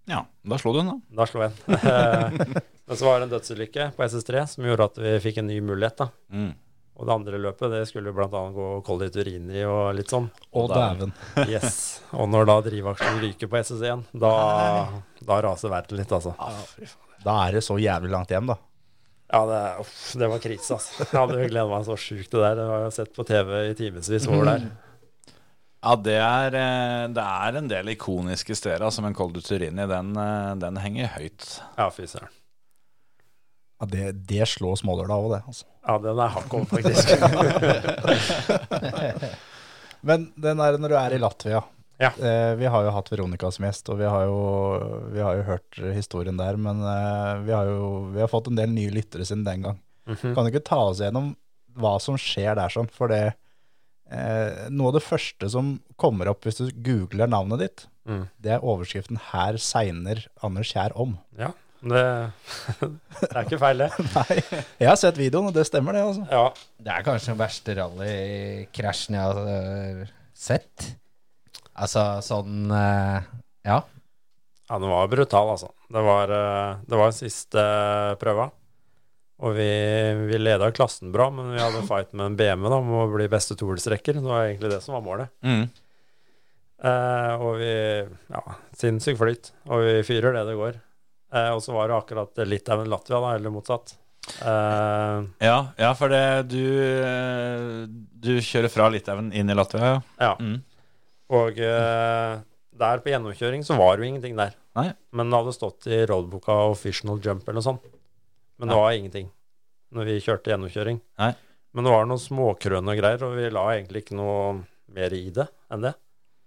Ja, da slo du den, da. Da slo jeg en. Men så var det en dødsulykke på SS3 som gjorde at vi fikk en ny mulighet. da. Mm. Og det andre løpet det skulle bl.a. gå Colli Turini og litt sånn. Og dæven. Yes. Og når da drivaksjen ryker på SS1, da, da raser verden litt, altså. Da er det så jævlig langt hjem, da. Ja, det, uff, det var krise, altså. Jeg hadde gleda meg så sjukt til det der. Det har jeg sett på TV i timevis over der. Ja, det er, eh, det er en del ikoniske steder, altså, men Col du Turini, den, eh, den henger høyt. Ja, fy søren. Ja, det, det slår Småløla òg, det. altså. Ja, den er hakk over, faktisk. Men den der når du er i Latvia Ja. eh, Vi har jo hatt Veronica som gjest, og vi har jo, vi har jo hørt historien der. Men eh, vi har jo vi har fått en del nye lyttere siden den gang. Mhm. Kan du ikke ta oss gjennom hva som skjer der sånn? For det eh, Noe av det første som kommer opp hvis du googler navnet ditt, Mm. det er overskriften 'Her segner Anders Kjær om'. Ja, det, det er ikke feil, det. Nei, jeg har sett videoen, og det stemmer, det. altså. Ja, Det er kanskje den verste rallykrasjen jeg har øh, sett. Altså sånn øh, Ja. Ja, den var brutal, altså. Det var, eh, det var siste eh, prøva. Og vi, vi leda klassen bra, men vi hadde fight med en BM da, om å bli beste tohjulstrekker. Det var egentlig det som var målet. Mm. Eh, og vi Ja, sinnssyk flyt. Og vi fyrer det det går. Eh, og så var det akkurat Litauen Latvia, da, eller motsatt. Eh, Ja, ja, for det du, eh, du kjører fra Litauen inn i Latvia, ja. ja. Mm. Og eh, der på gjennomkjøring så var det jo ingenting der. Nei. Men det hadde stått i roadbooka official jump eller noe sånt. Men det Nei. var ingenting når vi kjørte gjennomkjøring. Nei. Men det var noen småkrøn og greier, og vi la egentlig ikke noe mer i det enn det.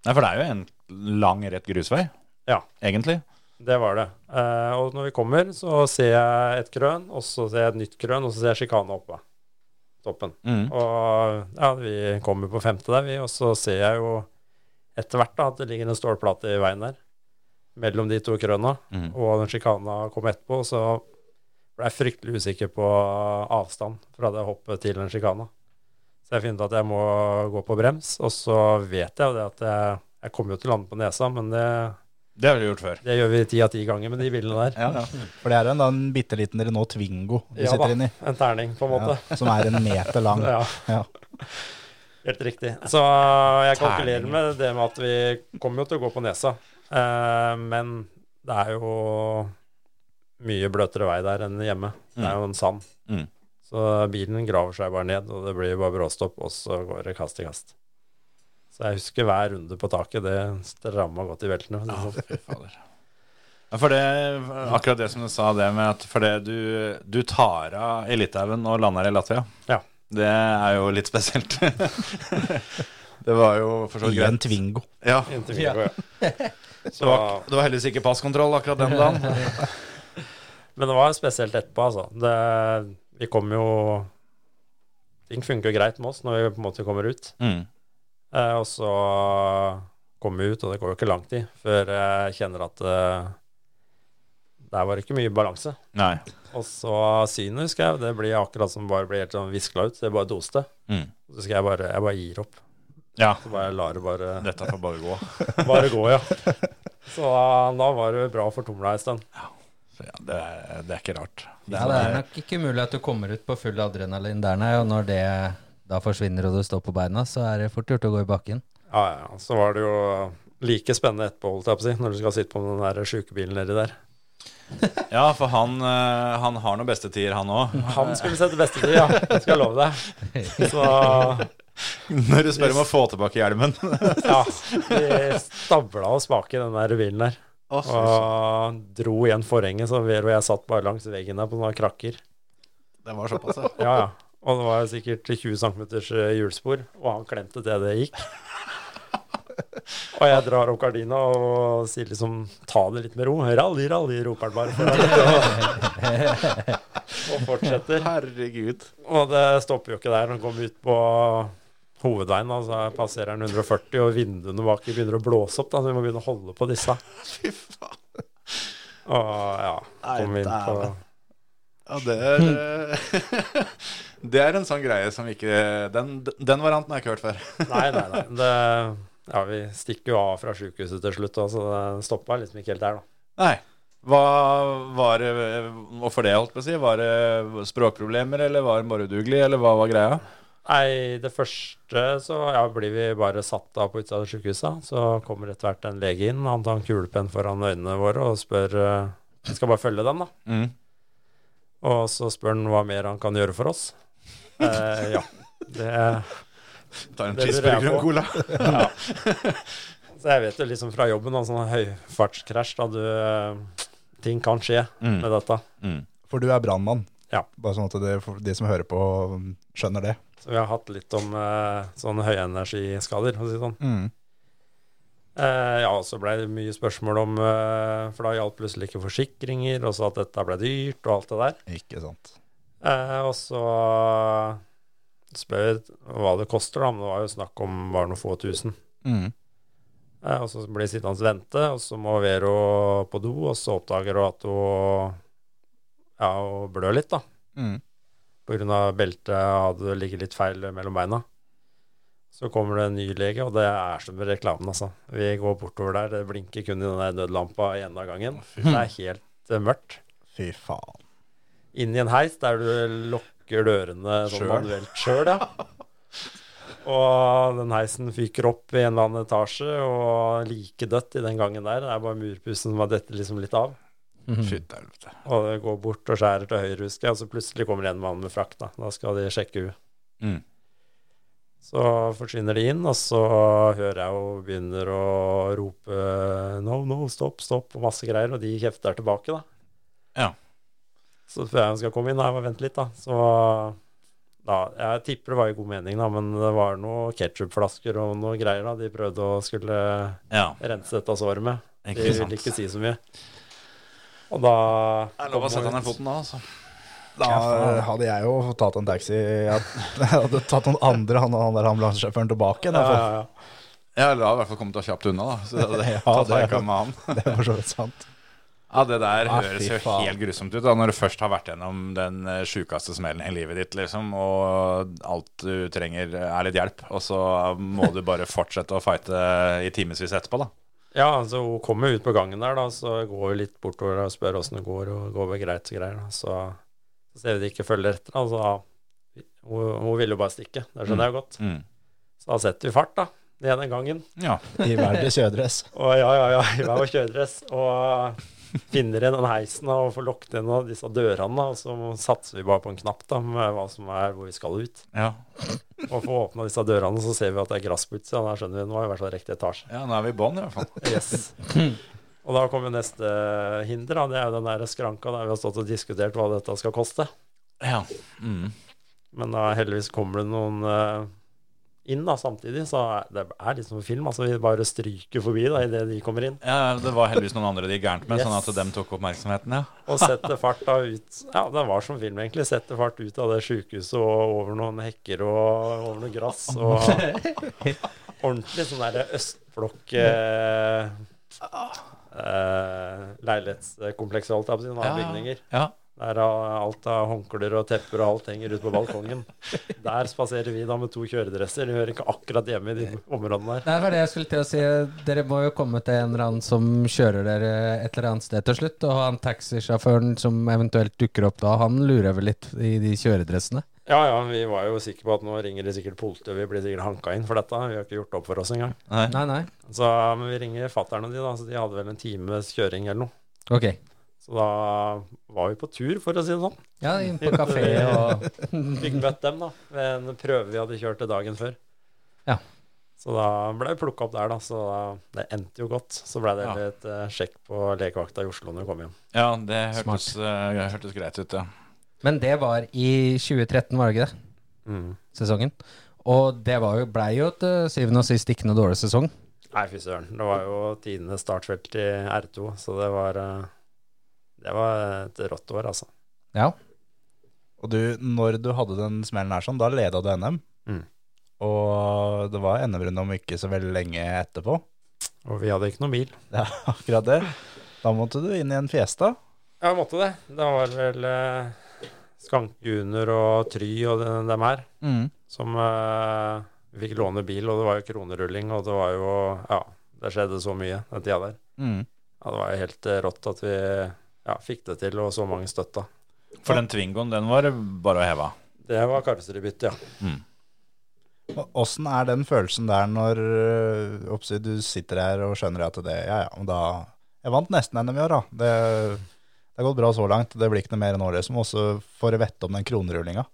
Nei, for det er jo en lang, rett grusvei, Ja. egentlig. Det var det. Eh, og når vi kommer, så ser jeg et krøn, og så ser jeg et nytt krøn, og så ser jeg sjikane oppe. Toppen. Mm. Og ja, vi kommer på femte der, vi, og så ser jeg jo etter hvert da, at det ligger en stålplate i veien der. Mellom de to krøna. Mm. Og den sjikana kom etterpå, så ble jeg fryktelig usikker på avstand fra det hoppet til den sjikana. Så jeg finner ut at jeg må gå på brems, og så vet jeg jo det at jeg, jeg kommer jo til å lande på nesa, men det, Det har vi gjort før. det gjør vi ti av ti ganger med de bilene der. Ja, ja. For det er en, en bitte liten Renault Twingo du Ja sitter inni. en terning, på en måte. Ja, som er en meter lang. Ja. Ja. Helt riktig. Så jeg kalkulerer med det med at vi kommer jo til å gå på nesa. Eh, men det er jo mye bløtere vei der enn hjemme. Det er jo en sand. Mm. Så bilen graver seg bare ned, og det blir bare bråstopp, og så går det kast i kast. Så jeg husker hver runde på taket. Det stramma godt i det sånn. Fy fader. Ja, for det, akkurat det som du sa, det med at fordi du, du tar av i Litauen og lander i Latvia, Ja. det er jo litt spesielt. det var jo for så vidt I en. Twingo. Ja, I en Twingo, ja. det var, det var heldigvis ikke passkontroll akkurat den dagen. men det var spesielt etterpå, altså. Det, vi kom jo Ting funker greit med oss når vi på en måte kommer ut. Mm. Eh, og så kom vi ut, og det går jo ikke lang tid før jeg kjenner at eh, der var det ikke mye balanse. Nei. Og så synet, husker jeg, det blir akkurat som bare blir helt sånn viskla ut. Det bare doste. Mm. Så skal jeg bare, jeg bare gir opp. Ja, Så bare lar det bare, dette får bare gå. bare gå, ja. Så da var det bra fortumla en stund. Ja. ja, det, er, det er ikke rart. Ja, det er nok ikke mulig at du kommer ut på full adrenalin der, nei. Og når det da forsvinner og du står på beina, så er det fort gjort å gå i bakken. Ja, ja. Så var det jo like spennende etterpå, holdt jeg på å si, når du skal sitte på den der sjukebilen nedi der. Ja, for han, eh, han har noen beste tider, han òg. Han skulle sette beste tid, ja. Det skal jeg love deg. Så Når du spør om å få tilbake hjelmen. ja, vi stabla oss bak i den der bilen der. Og dro igjen forhenget, så Vero og jeg satt bare langs veggen der på noen krakker. Det var såpass, ja. Ja, ja. Og det var sikkert 20 cm hjulspor, og han klemte til det gikk. Og jeg drar opp gardina og sier liksom 'ta det litt med ro'. 'Rally, rally', roper han bare. Og fortsetter. Herregud. Og det stopper jo ikke der. Han kommer ut på hovedveien, da, så passerer han 140, og vinduene bak begynner å blåse opp. Da, så vi må begynne å holde på disse. Fy faen. Og ja, kom inn på. Ja, det er eh, Det er en sånn greie som ikke Den, den varianten har jeg ikke hørt før. Nei, nei, nei. Det, ja, vi stikker jo av fra sjukehuset til slutt, så det stoppa liksom ikke helt der, da. Nei. Hva var det Hvorfor det, holdt på å si? Var det språkproblemer, eller var det bare udugelig, eller hva var greia? Nei, det første så ja, blir vi bare satt av på utsida av sjukehuset. Så kommer etter hvert en lege inn, han tar en kulepenn foran øynene våre og spør eh, Vi skal bare følge dem, da. Mm. Og så spør han hva mer han kan gjøre for oss. Eh, ja. Det Ta en cheeseburger og på. cola. Ja. Så jeg vet jo liksom fra jobben, da, sånn høyfartskrasj, da du eh, Ting kan skje Mm. med dette. Mm. For du er brannmann. Ja. Bare sånn at det, de som hører på, skjønner det. Så vi har hatt litt om eh, sånne høyenergiskader, for å si det sånn. Mm. Eh, ja, så ble det mye spørsmål om eh, For da gjaldt plutselig ikke forsikringer, og så at dette ble dyrt, og alt det der. Ikke sant. Eh, og så spør vi hva det koster, da, men det var jo snakk om bare noen få tusen. Mm. Eh, og så blir det sittende og vente, og så må Vero på do, og så oppdager hun at hun ja, blør litt, da. Mm. På grunn av beltet hadde det ligget litt feil mellom beina. Så kommer det en ny lege, og det er som med reklamen, altså. Vi går bortover der, det blinker kun i den der nødlampa enden av gangen. Det er helt eh, mørkt. Fy faen. Inn i en heis der du lukker dørene sånn Sjøl. manuelt sjøl, ja. Og den heisen fyker opp i en eller annen etasje, og like dødt i den gangen der. Det er bare murpussen som har dette liksom litt av. Mm. Og det går bort og skjærer til høyre, husker jeg, og så plutselig kommer det en mann med frakt. Da Da skal de sjekke henne. Mm. Så forsvinner de inn, og så hører jeg hun begynner å rope no, no, stopp, stopp, og masse greier, og de kjefter tilbake, da. Ja. Så før jeg skal komme inn, jeg må vente litt, da, så da, Jeg tipper det var i god mening, da, men det var noen ketsjupflasker og noe greier da de prøvde å skulle Ja. rense dette såret med. De Ikke sant. ville ikke si så mye. Og da Det er lov å sette ned foten da, altså. Da hadde jeg jo tatt en taxi. Jeg hadde tatt noen andre, han, han der ambulansesjåføren tilbake. ja, ja, ja. Ja, eller har i hvert fall kommet deg kjapt unna, da. Så det, hadde Ja, tatt det med han. Det var så vidt sant. Ja, det der Ah, høres jo faen. helt grusomt ut da, når du først har vært gjennom den eh, sjukeste smellen i livet ditt, liksom, og alt du trenger er litt hjelp, og så må du bare fortsette å fighte i timevis etterpå, da. Ja, altså hun kommer ut på gangen der, da, så går hun litt bortover og spør åssen det går, og går det greit og greier. Da. Så, så ser vi de ikke følger etter. Altså, hun, hun ville jo bare stikke, det skjønner jeg godt. Mm. Så da setter vi fart, da, den ene gangen. Ja. I hver deres kjøredress. Og ja, ja, ja, i hver vår kjøredress. Og finner igjen den heisen og får lukket igjen av disse dørene. Og så satser vi bare på en knapp da, med hva som er hvor vi skal ut. Ja. Og får åpna disse dørene, så ser vi at det er gress på utsida. Da skjønner vi nå er vi i hvert fall riktig etasje. ja, nå er vi i bånn i hvert fall. Yes. Og da kommer neste hinder. da, Det er jo den der skranka der vi har stått og diskutert hva dette skal koste. Ja. Mm. Men da heldigvis kommer det noen eh, inn da samtidig, så det er litt som film. altså Vi bare stryker forbi da idet de kommer inn. ja, det var heldigvis noen andre de gærent med, Yes. sånn at dem tok oppmerksomheten, ja. Og setter fart da ut Ja, det var som film, egentlig. Setter fart ut av det sjukehuset og over noen hekker og over noe gress. Og ordentlig sånn derre østblokk eh, eh, Leilighetskompleks, holdt jeg på å si. Bygninger. Ja. Der er alt av håndklær og tepper og alt henger ute på balkongen. Der spaserer vi da med to kjøredresser. Vi hører ikke akkurat hjemme i de områdene der. Det var det jeg skulle til å si. Dere må jo komme til en eller annen som kjører dere et eller annet sted til slutt. Og han taxisjåføren som eventuelt dukker opp da, han lurer vel litt i de kjøredressene? Ja, ja, vi var jo sikre på at nå ringer det sikkert politiet, vi blir sikkert hanka inn for dette. Vi har ikke gjort det opp for oss engang. Nei. Nei, nei. Så, men vi ringer fatter'n og de, da, så de hadde vel en times kjøring eller noe. Ok. Så da var vi på tur, for å si det sånn. Ja, inn på kafé og Fikk møtt dem da, ved en prøve vi hadde kjørt til dagen før. Ja. Så da ble vi plukka opp der, da. Så da, det endte jo godt. Så ble det Ja. et uh, sjekk på legevakta i Oslo når vi kom hjem. Ja, det hørtes, uh, hørtes greit ut, ja. Men det var i 2013, var det ikke det? Mm. Sesongen. Og det var jo, blei jo til syvende og sist ikke noe dårlig sesong. Nei, fy søren. Det var jo tidenes startfelt i R2, så det var eh, Det var et rått år, altså. Ja. Og du, når du hadde den smellen her sånn, da leda du NM. Mm. Og det var NM-runde om ikke så veldig lenge etterpå. Og vi hadde ikke noen bil. Er akkurat det. Da måtte du inn i en Fiesta. Ja, måtte det. Det var vel eh, Skankuner og Try og de- dem her som eh, Vi fikk låne bil, og det var jo kronerulling, og det var jo Ja, det skjedde så mye den tida der. Mm. Ja, det var jo helt eh, rått at vi ja, fikk det til, og så mange støtta. For den Twingoen, den var bare å heve av. Det var karosseribytte, ja. Åssen er den følelsen der når øh, oppsi, du sitter her og skjønner at det Ja, ja, da Jeg vant nesten NM i år, da. Det, det har gått bra så langt. Det blir ikke noe mer enn året. Som også får vette om den kronerullinga.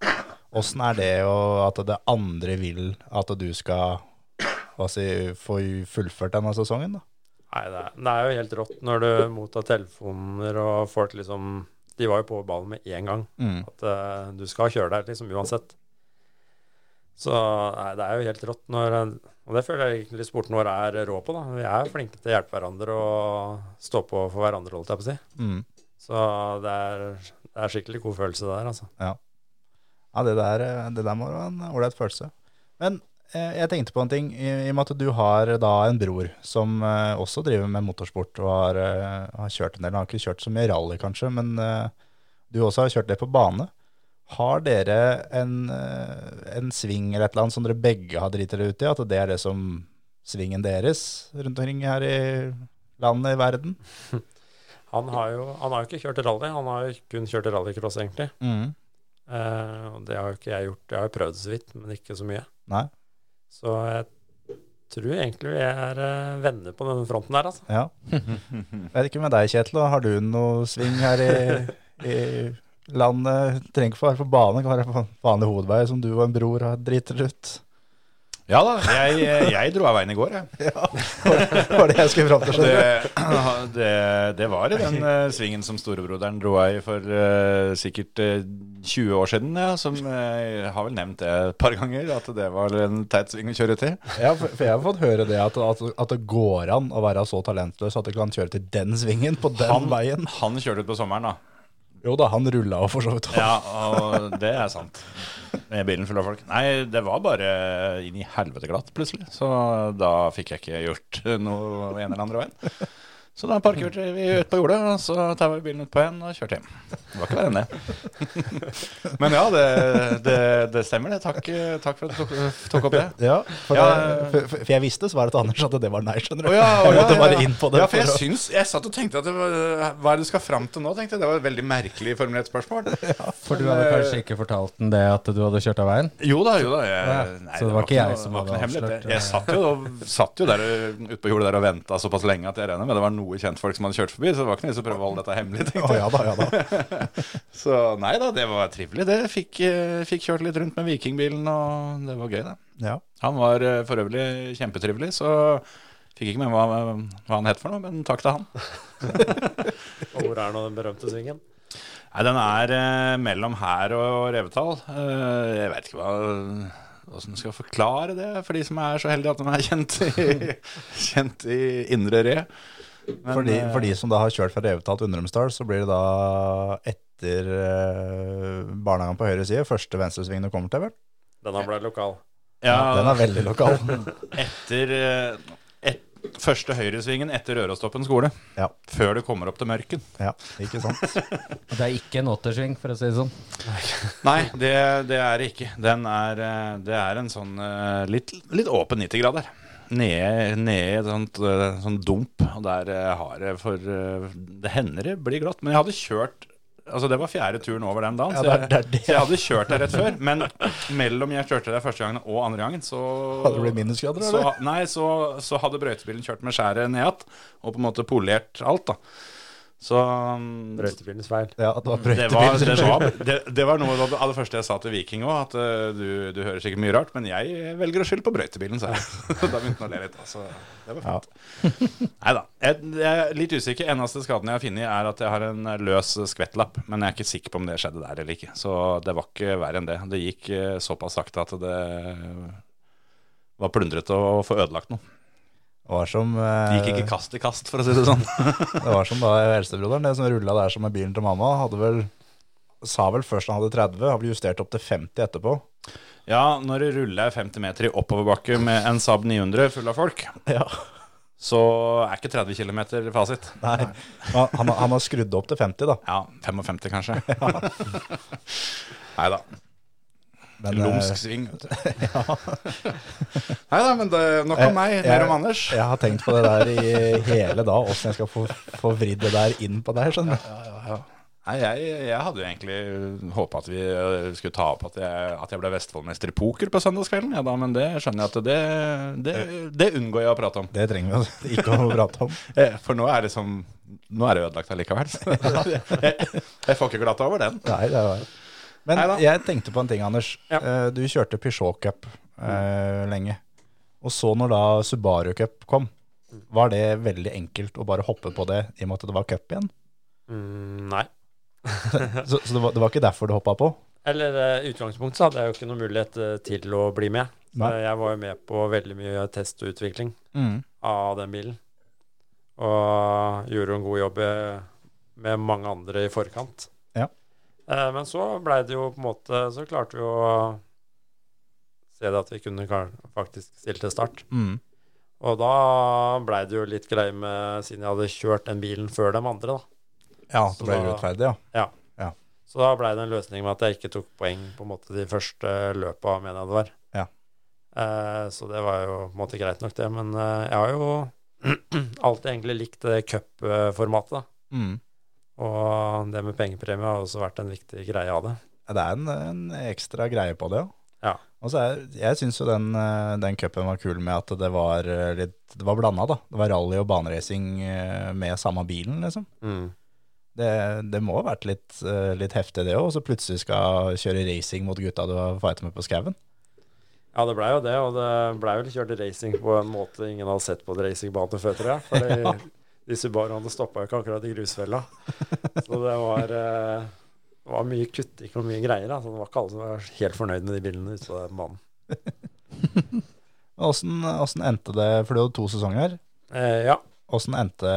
Åssen er det og at det andre vil at du skal hva si, få fullført denne sesongen, da? Nei, det er, det er jo helt rått når du mottar telefoner og folk liksom De var jo på ballen med en gang. Mm. At uh, du skal kjøre der liksom uansett. Så nei, det er jo helt rått når Og det føler jeg egentlig sporten vår er rå på, da. Vi er flinke til å hjelpe hverandre og stå på for hverandre, holdt jeg på å si. Mm. Så det er, det er skikkelig god følelse der, altså. Ja, det der, det der må være en ålreit følelse. Men eh, jeg tenkte på en ting, i, i og med at du har da en bror som eh, også driver med motorsport og har, eh, har kjørt en del. Han har ikke kjørt så mye rally, kanskje, men eh, du også har kjørt det på bane. Har dere en, eh, en sving eller et eller annet som dere begge har driti dere ut i? At det er det som svingen deres rundt omkring her i landet, i verden? Han har jo han har ikke kjørt rally, han har jo kun kjørt rallycross, egentlig. Mm. Eh, det har jo ikke jeg gjort. Jeg har jo prøvd så vidt, men ikke så mye. Nei? Så jeg tror egentlig vi er eh, venner på denne fronten der, altså. Ja. Jeg Vet ikke med deg, Kjetil. Har du noe sving her i, i landet? Trenger ikke å være på bane, kan være på vanlig hovedvei som du og en bror har driter ut. Ja da, jeg, jeg dro av veien i går, jeg. Det var det jeg skulle fram til. Det, det, det var i den uh, svingen som storebroderen dro av i for uh, sikkert uh, 20 år siden. Ja, som eh, jeg har vel nevnt det et par ganger, at det var en teit sving å kjøre til. Ja, for, for jeg har fått høre det at, at, at det går an å være så talentløs at du kan kjøre til den svingen på den Han, veien. han kjørte ut på sommeren, da. Jo da, han rulla jo for så vidt. Ja, og det er sant. Med bilen full av folk. Nei, det var bare inn i helvete glatt, plutselig. Så da fikk jeg ikke gjort noe en eller andre veien. Så da parkerte vi ut på jordet, og så tar vi bilen ut på igjen og kjørte hjem. Det var ikke verre enn det. Men ja, det, det, det stemmer det. Takk, takk for at du tok, tok opp det. Ja, for, Ja, det, for, for, for jeg visste svaret til Anders at det var nei, skjønner du. Oh, ja, jeg ja, måtte ja, bare ja. inn på det. Ja, for jeg for syns Jeg satt og tenkte at det var, Hva er det du skal fram til nå? tenkte jeg Det var et veldig merkelig formulert spørsmål. For du hadde kanskje ikke fortalt den det at du hadde kjørt av veien? Jo da, jo da. Jeg, nei, så det var ikke jeg noe- som det var hadde ikke noe hemmelighet, avslørt, det. Jeg satt jo, satt jo der ute på jordet der og venta såpass lenge at jeg regner med det var noe kjentfolk som hadde kjørt forbi, så det var ikke noe vits å prøve å holde dette hemmelig. tenkte jeg. Oh, ja da, ja da. Så nei da, det var trivelig. Det fikk, eh, fikk kjørt litt rundt med vikingbilen, og det var gøy, det. Ja. Han var eh, for øvrig kjempetrivelig, så fikk ikke med meg hva, hva han het for noe, men takk til han. Og hvor er nå den berømte svingen? Nei, Den er eh, mellom her og Revetal. Eh, jeg vet ikke hva Hvordan skal jeg forklare det for de som er så heldige at de er kjent i, kjent i Indre Re. Men, For de, eh, for de som da har kjørt fra Revetal til Undrumsdal, så blir det da etter eh, barnehagen på høyre side, første venstresving du kommer til, vel? Denne ble lokal. ja, Den er veldig lokal. etter eh, et, første høyresvingen etter Rørostoppen skole. Ja, Før du kommer opp til Mørken. ja ikke sant? Og det er ikke en åttersving, for å si det sånn. Nei, det, det er det ikke. Den er, det er en sånn litt, litt åpen 90-grader. Nede, i et sånt, eh, sånn dump. Og der eh, har det for eh, Det hender det blir glatt. Men jeg hadde kjørt Altså Det var fjerde turen over den dagen, Ja, så, jeg, det er- det er det. så jeg hadde kjørt der rett før. Men mellom jeg kjørte der første gangen og andre gangen, så Hadde det blitt minusgrader, så, eller? Nei, så, så hadde brøytebilen kjørt med skjæret ned igjen og på en måte polert alt. da Så mm, Brøytebilens feil. Ja, det var det var, det, det, det var noe av det aller første jeg sa til Viking òg, at eh, du, du hører sikkert mye rart, men jeg velger å skylde på brøytebilen, sa jeg. da begynte han å le litt. Altså, det var fint. Nei da. Jeg, jeg er litt usikker. Eneste skaden jeg har funnet, er at jeg har en løs skvettlapp. Men jeg er ikke sikker på om det skjedde der eller ikke. Så det var ikke verre enn det. Det gikk eh, såpass sakte at det var plundrete å få ødelagt noe. Det var som, eh, gikk ikke kast i kast, for å si det sånn. det var som da eldstebroderen, det som rulla der som med bilen til mamma, hadde vel Sa vel først han hadde 30, har blitt justert opp til 50 etterpå. Ja, når det ruller 50 meter i oppoverbakke med en Saab 900 full av folk, Ja. så er ikke 30 km fasit. Nei, han, han, har- skrudd opp til 50, da. Ja, 55 kanskje. Nei da. Men, eh, Lumsk sving. vet. Nei da, men det, nok om meg, jeg- mer om Anders. Jeg har tenkt på det der i hele dag, åssen jeg skal få, få vridd det der inn på deg. skjønner du. Nei, jeg, jeg hadde jo egentlig håpa at vi øh, skulle ta opp at jeg, at jeg ble Vestfoldmester i poker på søndagskvelden. Ja, da, men det skjønner jeg at det, det, det unngår jeg å prate om. Det trenger vi ikke å prate om. Eh, For nå er det som Nå er det ødelagt allikevel. Jeg, jeg får ikke glatt over den. Nei, det var Men Neida. jeg tenkte på en ting, Anders. Ja. Eh, Du kjørte Peugeot Cup eh, lenge. Og så når da Subaru Cup kom, var det veldig enkelt å bare hoppe på det i og med at det var cup igjen? Mm, nei. Så, så det, var, det var ikke derfor du hoppa på? Eller eh, i utgangspunktet så hadde jeg jo ikke noen mulighet eh, til å bli med. Jeg var jo med på veldig mye test og utvikling Mm. av den bilen. Og gjorde en god jobb eh, med mange andre i forkant. Ja. Eh, Men så blei det jo på en måte Så klarte vi å se det at vi kunne faktisk stille til start. Mm. Og da blei det jo litt greie med Siden jeg hadde kjørt den bilen før de andre, da. Ja, Så det ble det urettferdig, ja. Så da blei det en løsning med at jeg ikke tok poeng på en måte de første løpa, mener jeg det var. Ja. Eh, så det var jo på en måte greit nok, det. Men eh, jeg har jo alltid egentlig likt det cupformatet, da. Mm. Og det med pengepremie har også vært en viktig greie av det. Ja, Det er en, en ekstra greie på det, ja. Ja. Og så er, jeg syns jo den, eh, den cupen var kul med at det var eh, litt Det var blanda, da. Det var rally og baneracing eh, med samme bilen, liksom. Mm. Det, det må ha vært litt, litt heftig, det òg. Og så plutselig skal kjøre racing mot gutta du har fighta med på skauen. Ja, det blei jo det, og det blei vel kjørt racing på en måte ingen hadde sett på en racingbane før, tror jeg. For Ja. De Subaruene stoppa jo ikke akkurat i grusfella. Så det var, eh, var mye kutting og mye greier. Altså. Det var ikke alle som var helt fornøyd med de bilene ute på den banen. Åssen endte det, for du hadde to sesonger. Eh, ja. Åssen endte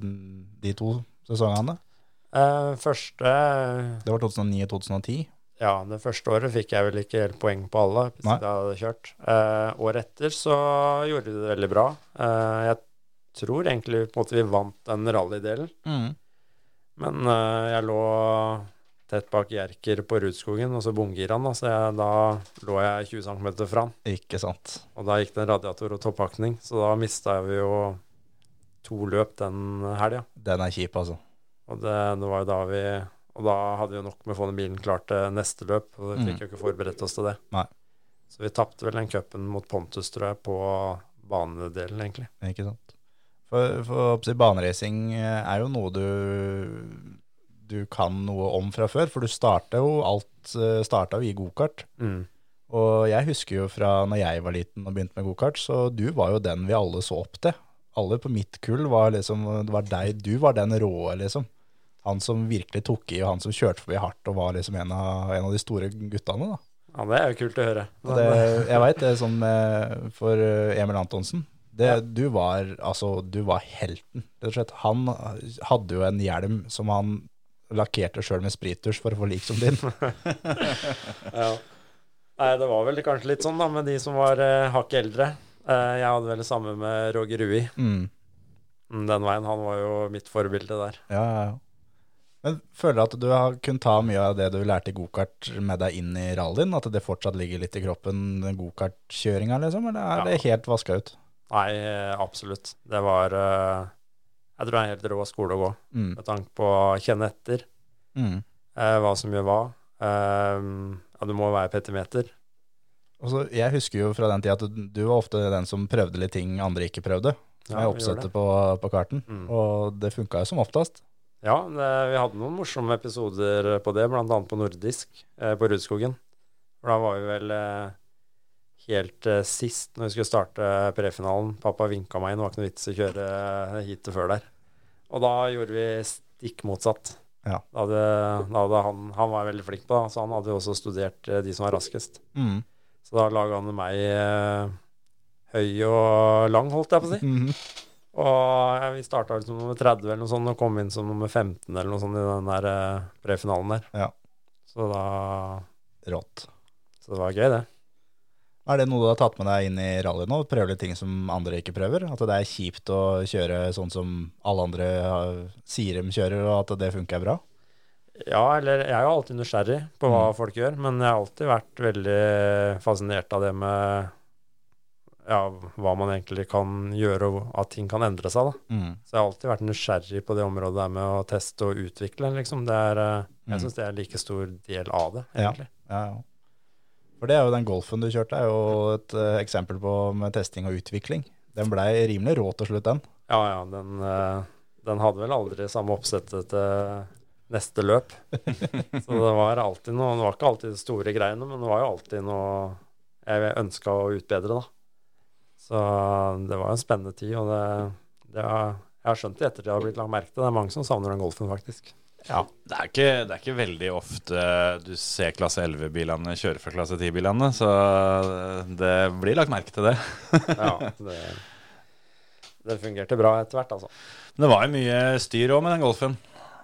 de to sesongene? Eh, første Det var 2009-2010. Ja, det første året fikk jeg vel ikke helt poeng på alle hvis Nei. jeg hadde kjørt. Eh, året etter så gjorde vi det veldig bra. Eh, jeg tror egentlig på en måte vi vant den rallydelen. Men uh, jeg lå tett bak Jerker på Rudskogen, og så bomgira han, så jeg, da lå jeg 20 cm fra han. Ikke sant. Og da gikk det en radiator og toppakning, så da mista vi jo to løp den helga. Den er kjip, altså. Og det, det var jo da vi Og da hadde vi jo nok med å få den bilen klar til neste løp, og vi fikk jo ikke forberedt oss til det. Nei. Så vi tapte vel den cupen mot Pontus, tror jeg, på banedelen, egentlig. Ikke sant. For, for baneracing eh, er jo noe du, du kan noe om fra før, for du starta jo alt eh, starta jo i gokart. Mm. Og jeg husker jo fra når jeg var liten og begynte med gokart, så du var jo den vi alle så opp til. Alle på mitt kull var liksom, det var deg, du var den råe, liksom. Han som virkelig tok i, og han som kjørte forbi hardt og var liksom en av, en av de store guttene. da. Ja, det er jo kult å høre. Det, jeg veit det sånn for eh, Emil Antonsen. Det, du, var, altså, du var helten, rett og slett. Han hadde jo en hjelm som han lakkerte sjøl med sprittusj for å få lik som din. Ja. Nei, det var vel kanskje litt sånn da, med de som var eh, hakket eldre. Eh, jeg hadde vel det samme med Roger Rui. Mm. Mm, Den veien, han var jo mitt forbilde der. Ja, ja, ja. Men føler du at du har kunnet ta mye av det du lærte i gokart med deg inn i rallyen? At det fortsatt ligger litt i kroppen, den gokartkjøringa, liksom? Eller er Ja. det helt vaska ut? Nei, eh, absolutt. Det var eh, Jeg tror det er en helt rå skole å gå, Mm. med tanke på å kjenne etter Mm. eh, hva som gjør hva. Ja, du må være petimeter. Og jeg husker jo fra den tida at du, var ofte den som prøvde litt ting andre ikke prøvde. Ja, jeg det. på, på karten. Mm. Og det funka jo som oftest. Ja, det, vi hadde noen morsomme episoder på det, annet på nordisk eh, på Rudskogen. For da var vi vel eh, helt eh, sist når vi skulle starte prefinalen. Pappa vinka meg inn, det var ikke noe vits å kjøre hit heatet før der. Og da gjorde vi stikk motsatt. Ja. Da hadde, da hadde han, han var veldig flink på det, så han hadde jo også studert eh, de som var raskest. Mm. Så da laga han meg eh, høy og lang, holdt jeg på å si. Mhm. Og ja, vi starta som nummer 30 eller noe sånt, og kom inn som nummer 15 eller noe sånt i den der eh, prefinalen der. Ja. Så da Rått. Så det var gøy, det. Er det noe du har tatt med deg inn i rally nå? Prøve litt ting som andre ikke prøver? At det er kjipt å kjøre sånn som alle andre sier de kjører, og at det funker bra? Ja, eller jeg er jo alltid nysgjerrig på hva Mm. folk gjør, men jeg har alltid vært veldig fascinert av det med ja, hva man egentlig kan gjøre, og at ting kan endre seg, da. Mm. Så jeg har alltid vært nysgjerrig på det området der med å teste og utvikle, liksom. Det er, eh, Mm. jeg syns det er en like stor del av det, egentlig. Ja. Ja, ja. For det er jo den golfen du kjørte, er jo et uh, eksempel på med testing og utvikling. Den blei rimelig rå til slutt, den. Ja, ja, den, uh, den hadde vel aldri samme oppsettet til neste løp. Så det var alltid noe Det var ikke alltid de store greiene, men det var jo alltid noe jeg ønska å utbedre, da. Så det var en spennende tid, og det, det har, jeg har skjønt i ettertid det har blitt lagt merke til. Det er mange som savner den golfen, faktisk. Ja, det er, ikke, det er ikke veldig ofte du ser klasse 11-bilene kjøre for klasse 10-bilene, så det blir lagt merke til det. Ja, det, det fungerte bra etter hvert, altså. Men det var jo mye styr òg med den golfen.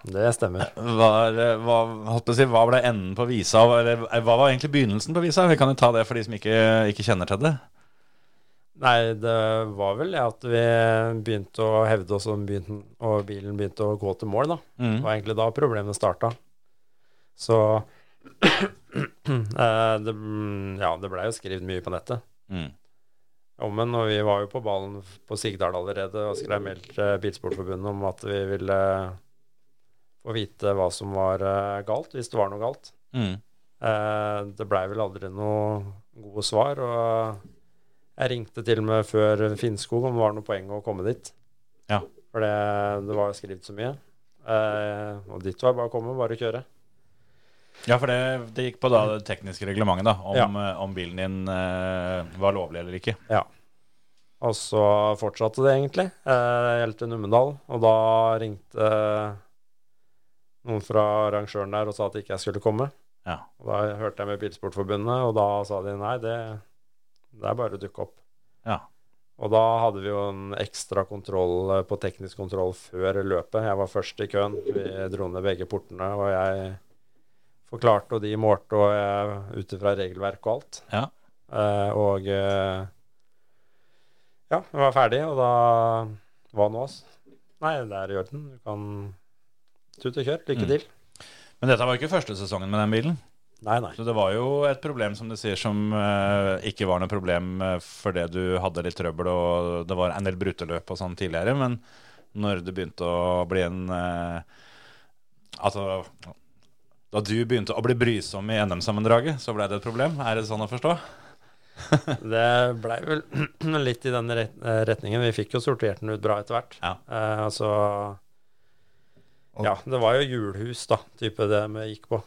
Det stemmer. Var, hva, på å si, hva ble enden på visa? Eller, hva var egentlig begynnelsen på visa? Vi kan jo ta det for de som ikke, ikke kjenner til det. Nei, det var vel det at vi begynte å hevde oss, begynte, og bilen begynte å gå til mål, da. Mm. Det var egentlig da problemet starta. Så eh, det, ja, det blei jo skrevet mye på nettet. Mm. men og vi var jo på ballen på Sigdal allerede og skrev mail til Bilsportforbundet om at vi ville få vite hva som var eh, galt, hvis det var noe galt. Mm. Eh, det blei vel aldri noe gode svar, og jeg ringte til og med før Finnskog om det var noe poeng å komme dit. Ja. For det, det var jo skrevet så mye. Eh, og dit var bare å komme, bare å kjøre. Ja, for det, det gikk på da det tekniske reglementet, da. Om, Ja. eh, om bilen din eh, var lovlig eller ikke. Ja. Og så fortsatte det egentlig, eh, helt til Numedal. Og da ringte noen fra arrangøren der og sa at ikke jeg skulle komme. Ja. Og da hørte jeg med Bilsportforbundet, og da sa de nei, det, det er bare å dukke opp. Ja. Og da hadde vi jo en ekstra kontroll eh, på teknisk kontroll før løpet. Jeg var først i køen. Vi dro ned begge portene, og jeg forklarte, og de målte og jeg- ut ifra regelverk og alt. Ja. Eh, og eh, ja, vi var ferdig, og da Hva nå, ass? Nei, det er i orden. Du kan tut og kjør. Lykke Mm. til. Men dette var ikke første sesongen med den bilen. Nei, nei. Så det var jo et problem, som du sier, som uh, ikke var noe problem uh, fordi du hadde litt trøbbel og det var en del bruteløp og sånn tidligere. Men når det begynte å bli en uh, Altså Da du begynte å bli brysom i NM-sammendraget, så ble det et problem? Er det sånn å forstå? Det blei vel litt i den eh, retningen. Vi fikk jo sortert den ut bra etter hvert. Ja. Eh, altså Ja, det var jo julehus, da, type det vi gikk på.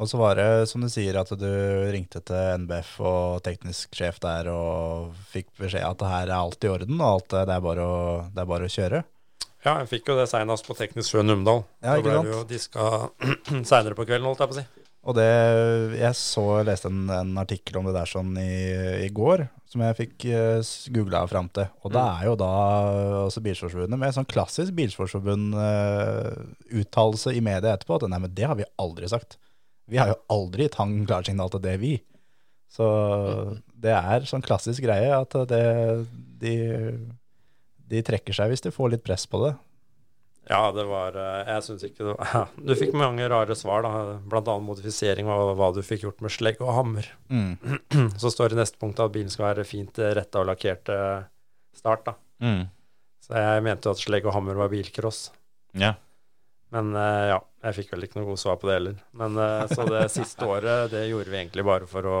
Og så var det, som du sier, at du ringte til NBF og teknisk sjef der og fikk beskjed at det her er alt i orden, og alt det er bare å, det er bare å kjøre. Ja, jeg fikk jo det seinest på Teknisk Sjø Numedal. Ja, ikke ble sant? vi jo diska seinere på kvelden, holdt jeg på å si. Og det, jeg så, leste en, en artikkel om det der sånn i, i går, som jeg fikk uh, googla fram til. Og det er jo da også Bilsportsforbundet med en sånn klassisk Bilsportsforbund-uttalelse i media etterpå at nei, men det har vi aldri sagt. Vi har jo aldri gitt han klarsignal til det, vi. Så det er sånn klassisk greie at det, de, de trekker seg hvis de får litt press på det. Ja, det var eh, Jeg syns ikke det var Du fikk mange rare svar, da. Blant annet modifisering av hva du fikk gjort med slegg og hammer. Mm. Så står det i neste punkt at bilen skal være fint eh, retta og lakkert start, da. Mm. Så jeg mente jo at slegg og hammer var bilcross. Ja. Men eh, ja, jeg fikk vel ikke noe godt svar på det heller. Men eh, så det siste året, det gjorde vi egentlig bare for å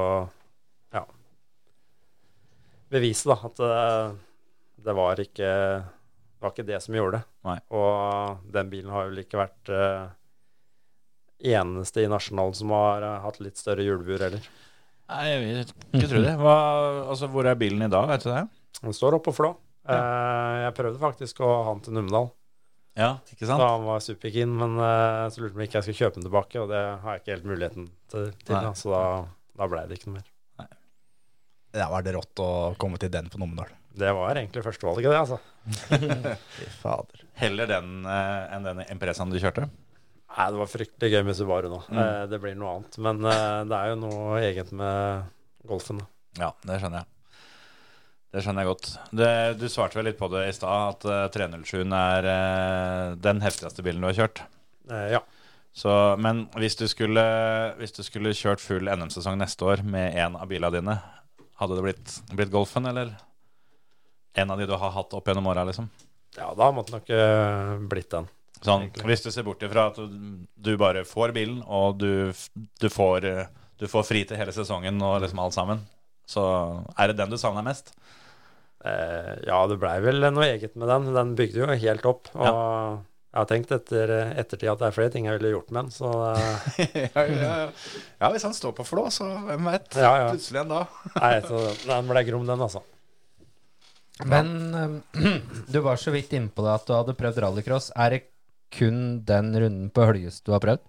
ja bevise, da, at eh, det var ikke det var ikke det som gjorde det. Nei. Og den bilen har vel ikke vært uh, eneste i Nasjonalen som har uh, hatt litt større hjulbur heller. Nei, jeg vil ikke tro det. Hva, altså, hvor er bilen i dag, vet du det? Den står oppe på Flå. Eh, jeg prøvde faktisk å ha den til Numedal. Ja, ikke sant? Da han var superkeen, men uh, så lurte de om ikke jeg skulle kjøpe den tilbake, og det har jeg ikke helt muligheten til, til da, så da, da ble det ikke noe mer. Da var det rått å komme til den på Numedal. Det var egentlig førstevalget, det, altså. Fy fader. Heller den uh, enn den Impresaen du kjørte? Nei, det var fryktelig gøy med Subaru nå. Mm. Uh, det blir noe annet. Men det er jo noe eget med Golfen. da. Ja, det skjønner jeg. Det skjønner jeg godt. Det, du svarte vel litt på det i stad, at uh, 307 er eh, den heftigste bilen du har kjørt. Eh, ja. Så, men hvis du, skulle, hvis du skulle kjørt full NM-sesong neste år med en av bilene dine, hadde det blitt, blitt Golfen, eller en av de du har hatt opp gjennom åra, liksom? ja, da måtte det nok eh, blitt den. Sånn, hvis du ser bort ifra at du, du bare får bilen, og du, du, får, eh, du får fri til hele sesongen og liksom alt sammen, så er det den du savner mest? Eh, ja, det blei vel noe eget med den. Den bygde jo helt opp. Og jeg har tenkt etter ettertid at det er flere ting jeg ville gjort med den, så eh, ja, ja, ja. ja, hvis han står på flå, så hvem vet? Ja, ja. Plutselig en da. Nei, så den ble grom, den, altså. Men eh, du var så vidt inne på det at du hadde prøvd rallycross. Er det kun den runden på Høljes du har prøvd?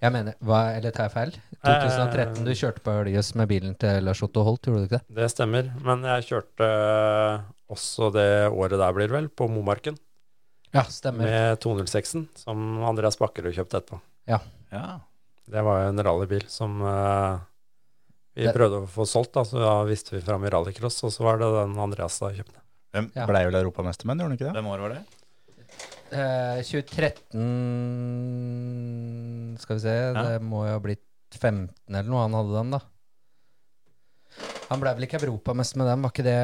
Jeg mener, hva, eller tar jeg feil? 2013 du kjørte på Høljes med bilen til Lars Otto Holt, gjorde du ikke det? Det stemmer. Men jeg kjørte eh, også det året der, blir det vel, på Momarken. Ja, stemmer. Med 206-en, som Andreas Bakkerud kjøpte etterpå. Ja. Det var jo en rallybil som uh, vi Det- prøvde å få solgt, da, så da visste vi fram i rallycross, og så var det den Andreas da kjøpte. Hvem, Ja. Blei vel europamester, men gjorde han ikke det? hvem år var det? Eh, 2013 Skal vi se, det må jo ha blitt 15 eller noe han hadde den, da. Han ble vel ikke europamester med den, var ikke det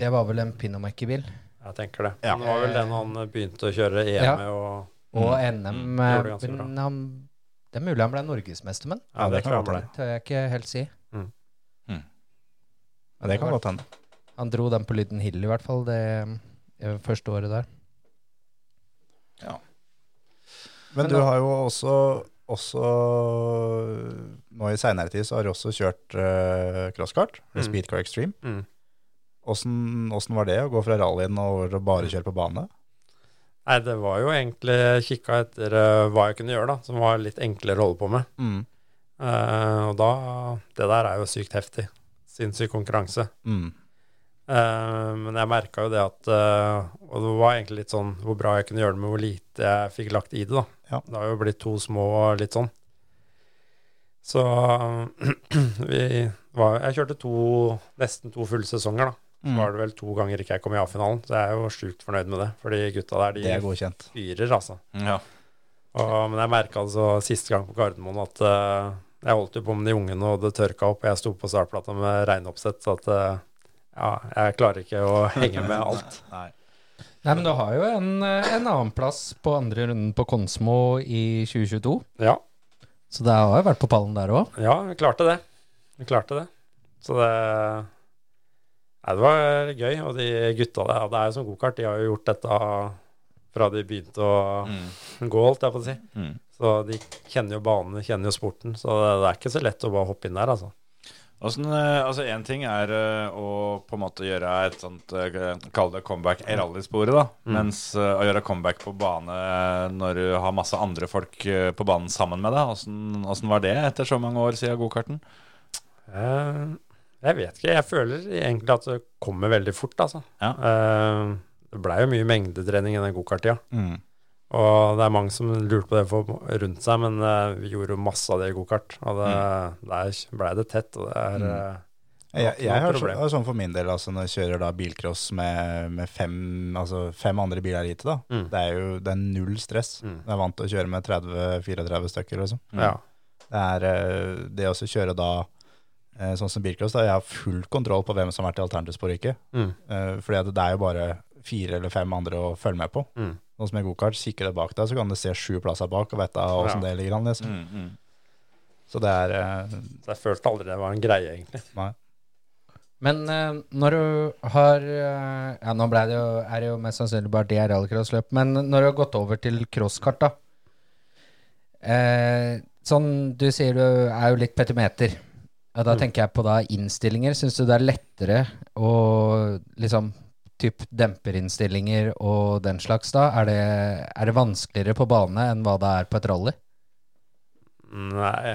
Det var vel en Pinomaker-bil? Jeg tenker det. Ja. Det var vel den han begynte å kjøre EM Ja. og Og Mm. NM. Mm, eh, det men han, det er mulig han ble norgesmester, men ja, det kan det tør jeg ikke helt si. Ja, det kan godt hende. Han dro den på Lyden Hill i hvert fall, det det første året der. Men Men du da- har jo også, også Nå i seinere tid så har du også kjørt uh, crosskart, Mm. speedcar extreme. Mm. Åssen var det å gå fra rallyen og over til å bare kjøre på bane? Nei, det var jo egentlig kikka etter uh, hva jeg kunne gjøre, da, som var litt enklere å holde på med. Mm. Uh, og da Det der er jo sykt heftig. Sinnssyk konkurranse. Mm. Eh, men jeg merka jo det at uh, Og det var egentlig litt sånn hvor bra jeg kunne gjøre det med hvor lite jeg fikk lagt i det, da. Ja. Det har jo blitt to små og litt sånn. Så vi var Jeg kjørte to, nesten to fulle sesonger, da. Så Mm. var det vel to ganger ikke jeg kom i A-finalen, så jeg er jo sjukt fornøyd med det. For de gutta der, de er fyrer, altså. Ja. Og, men jeg merka altså siste gang på Gardermoen at uh, jeg holdt jo på med de ungene, og det tørka opp. og Jeg sto på startplata med regnoppsett, så at eh, ja, jeg klarer ikke å henge med alt. Nei. Nei, men du har jo en, en annen plass på andre runden på Konsmo i 2022. Ja, Så det har jo vært på pallen der òg. ja jeg klarte det. Jeg klarte det. Så det Nei, det var gøy. Og de gutta der, det er jo som gokart, de har jo gjort dette fra de begynte å gå, holdt jeg på å si. Mm. Så de kjenner jo banene, kjenner jo sporten. Så det, det er ikke så lett å bare hoppe inn der, altså. Hvordan, eh, altså Én ting er eh, å på en måte gjøre et sånt eh, Kall det comeback i rallysporet, da. Mens eh, å gjøre comeback på bane når du har masse andre folk på banen sammen med deg, hvordan var det etter så mange år siden gokarten? Jeg vet ikke. Jeg føler egentlig at det kommer veldig fort, altså. Ja. Det blei jo mye mengdetrening i den gokarttida. Og det er mange som lurte på det for, rundt seg, men uh, vi gjorde jo masse av det i gokart. Og det, der blei det tett, og det er mm. Jeg, ikke jeg har sånn for min del, altså når jeg kjører da bilcross med, med fem, altså fem andre biler hit, da, Mm. det er jo det er null stress. Mm. Jeg er vant til å kjøre med 30-34 stykker, liksom. Ja. Det er eh, det å kjøre da, eh, sånn som bilcross, da jeg har full kontroll på hvem som har vært i alternativsporet, ikke. Mm. Eh, Fordi det er jo bare fire eller fem andre å følge med på. Mm. Nå som er gokart, kikker du bak deg, så kan du se sju plasser bak og vite åssen Ja. det ligger an, liksom. Mm, mm. Så det er uh, Så jeg følte aldri det var en greie, egentlig. Nei. Men uh, når du har uh, Ja, nå ble det jo, er det jo mest sannsynlig bare det rallycrossløp, men når du har gått over til crosskart, da eh, Sånn du sier du er jo litt petimeter. Ja, da tenker jeg på da innstillinger. Syns du det er lettere å liksom typ demperinnstillinger og den slags da? Er det, er det vanskeligere på bane enn hva det er på et rally? Nei,